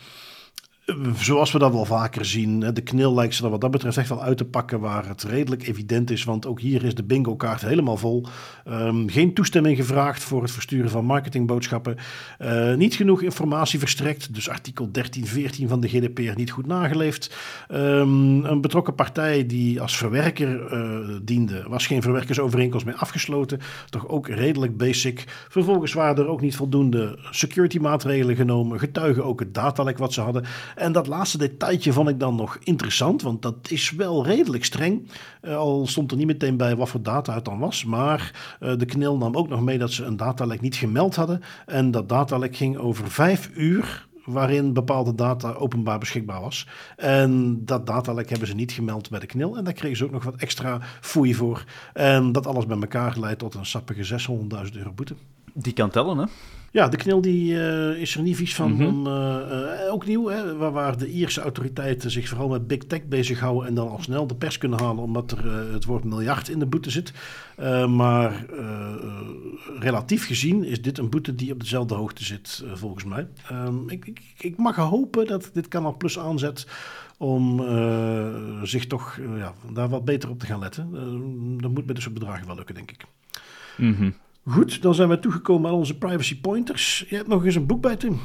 Zoals we dat wel vaker zien, de knil lijkt ze er wat dat betreft echt wel uit te pakken waar het redelijk evident is. Want ook hier is de bingo-kaart helemaal vol. Um, geen toestemming gevraagd voor het versturen van marketingboodschappen. Uh, niet genoeg informatie verstrekt, dus artikel 13, 14 van de GDPR niet goed nageleefd. Um, een betrokken partij die als verwerker uh, diende, was geen verwerkersovereenkomst meer afgesloten. Toch ook redelijk basic. Vervolgens waren er ook niet voldoende security maatregelen genomen. Getuigen ook het datalek wat ze hadden. En dat laatste detailtje vond ik dan nog interessant, want dat is wel redelijk streng. Uh, al stond er niet meteen bij wat voor data het dan was. Maar uh, de knil nam ook nog mee dat ze een datalek niet gemeld hadden. En dat datalek ging over vijf uur waarin bepaalde data openbaar beschikbaar was. En dat datalek hebben ze niet gemeld bij de knil. En daar kregen ze ook nog wat extra foei voor. En dat alles bij elkaar leidt tot een sappige 600.000 euro boete.
Die kan tellen, hè?
Ja, de knil die, uh, is er niet vies van. Mm -hmm. om, uh, ook nieuw, hè, waar, waar, de Ierse autoriteiten zich vooral met big tech bezighouden en dan al snel de pers kunnen halen omdat er het woord miljard in de boete zit. maar relatief gezien is dit een boete die op dezelfde hoogte zit, volgens mij. Um, ik, ik, ik, mag hopen dat dit Kanaal Plus aanzet om zich toch ja, daar wat beter op te gaan letten. dat moet met dit soort bedragen wel lukken, denk ik.
Mm -hmm.
Goed, dan zijn we toegekomen aan onze privacy pointers. Je hebt nog eens een boek bij, Tim.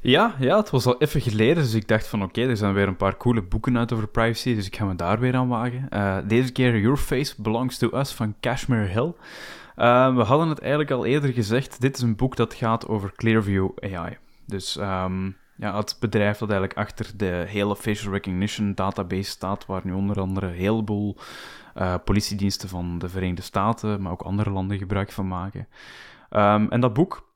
Ja, ja, het was al even geleden, dus ik dacht van oké, er zijn weer een paar coole boeken uit over privacy, dus ik ga me daar weer aan wagen. Uh, deze keer Your Face Belongs to Us van Cashmere Hill. Uh, we hadden het eigenlijk al eerder gezegd, dit is een boek dat gaat over Clearview AI. Dus um, ja, het bedrijf dat eigenlijk achter de hele facial recognition database staat, waar nu onder andere een heleboel uh, politiediensten van de Verenigde Staten, maar ook andere landen gebruik van maken. Um, en dat boek,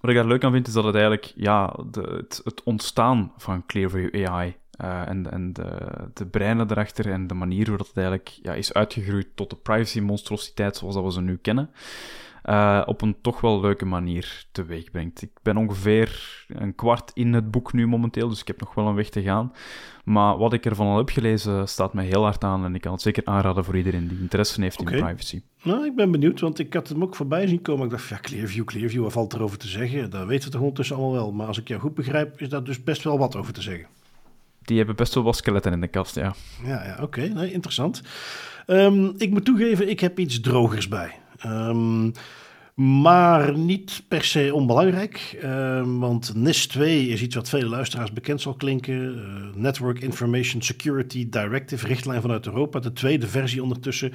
wat ik daar leuk aan vind, is dat het eigenlijk ja, de, het, het ontstaan van Clearview AI uh, en, en de, de breinen erachter en de manier waarop het eigenlijk ja, is uitgegroeid tot de privacy-monstrositeit zoals dat we ze nu kennen. Uh, op een toch wel leuke manier teweeg brengt. Ik ben ongeveer een kwart in het boek nu momenteel, dus ik heb nog wel een weg te gaan. Maar wat ik ervan al heb gelezen staat mij heel hard aan en ik kan het zeker aanraden voor iedereen die interesse heeft in privacy.
Nou, ik ben benieuwd, want ik had hem ook voorbij zien komen. Ik dacht, ja, Clearview, Clearview, wat valt erover te zeggen? Dat weten we toch ondertussen allemaal wel. Maar als ik jou goed begrijp, is daar dus best wel wat over te zeggen.
Die hebben best wel wat skeletten in de kast, ja.
Ja, ja oké, nee, interessant. Um, ik moet toegeven, ik heb iets drogers bij. Um, maar niet per se onbelangrijk, uh, want NIS 2 is iets wat vele luisteraars bekend zal klinken. Uh, Network Information Security Directive, richtlijn vanuit Europa. De tweede versie ondertussen.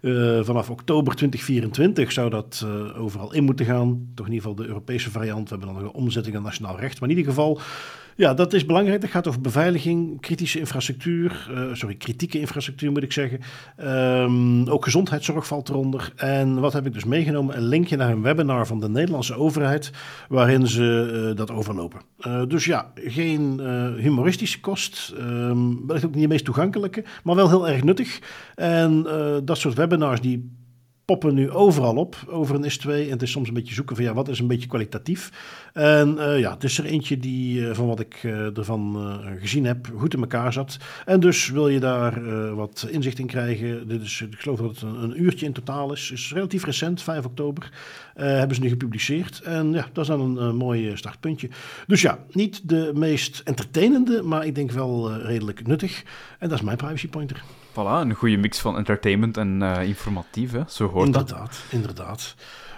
Uh, vanaf oktober 2024 zou dat overal in moeten gaan. Toch in ieder geval de Europese variant. We hebben dan nog een omzetting aan nationaal recht. Maar in ieder geval ja, dat is belangrijk. Dat gaat over beveiliging, kritische infrastructuur, uh, sorry, kritieke infrastructuur moet ik zeggen. Um, ook gezondheidszorg valt eronder. En wat heb ik dus meegenomen? Een linkje naar een webinar van de Nederlandse overheid, waarin ze uh, dat overlopen. Uh, dus ja, geen humoristische kost, um, wellicht ook niet de meest toegankelijke, maar wel heel erg nuttig. En dat soort webinars die poppen nu overal op over een S2. En het is soms een beetje zoeken van ja, wat is een beetje kwalitatief. En uh, ja, het is er eentje die uh, van wat ik uh, ervan gezien heb goed in elkaar zat. En dus wil je daar wat inzicht in krijgen. Dit is, ik geloof dat het een, een uurtje in totaal is. is relatief recent, 5 oktober. hebben ze nu gepubliceerd. En ja, dat is dan een mooi startpuntje. Dus ja, niet de meest entertainende, maar ik denk wel redelijk nuttig. En dat is mijn privacy pointer.
Voilà, een goede mix van entertainment en uh, informatief, hè? zo hoort
inderdaad, dat. Inderdaad,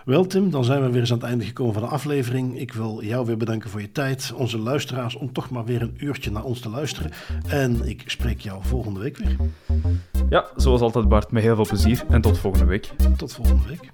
Wel Tim, dan zijn we weer eens aan het einde gekomen van de aflevering. Ik wil jou weer bedanken voor je tijd, onze luisteraars, om toch maar weer een uurtje naar ons te luisteren. En ik spreek jou volgende week weer.
Ja, zoals altijd Bart, met heel veel plezier en tot volgende week.
Tot volgende week.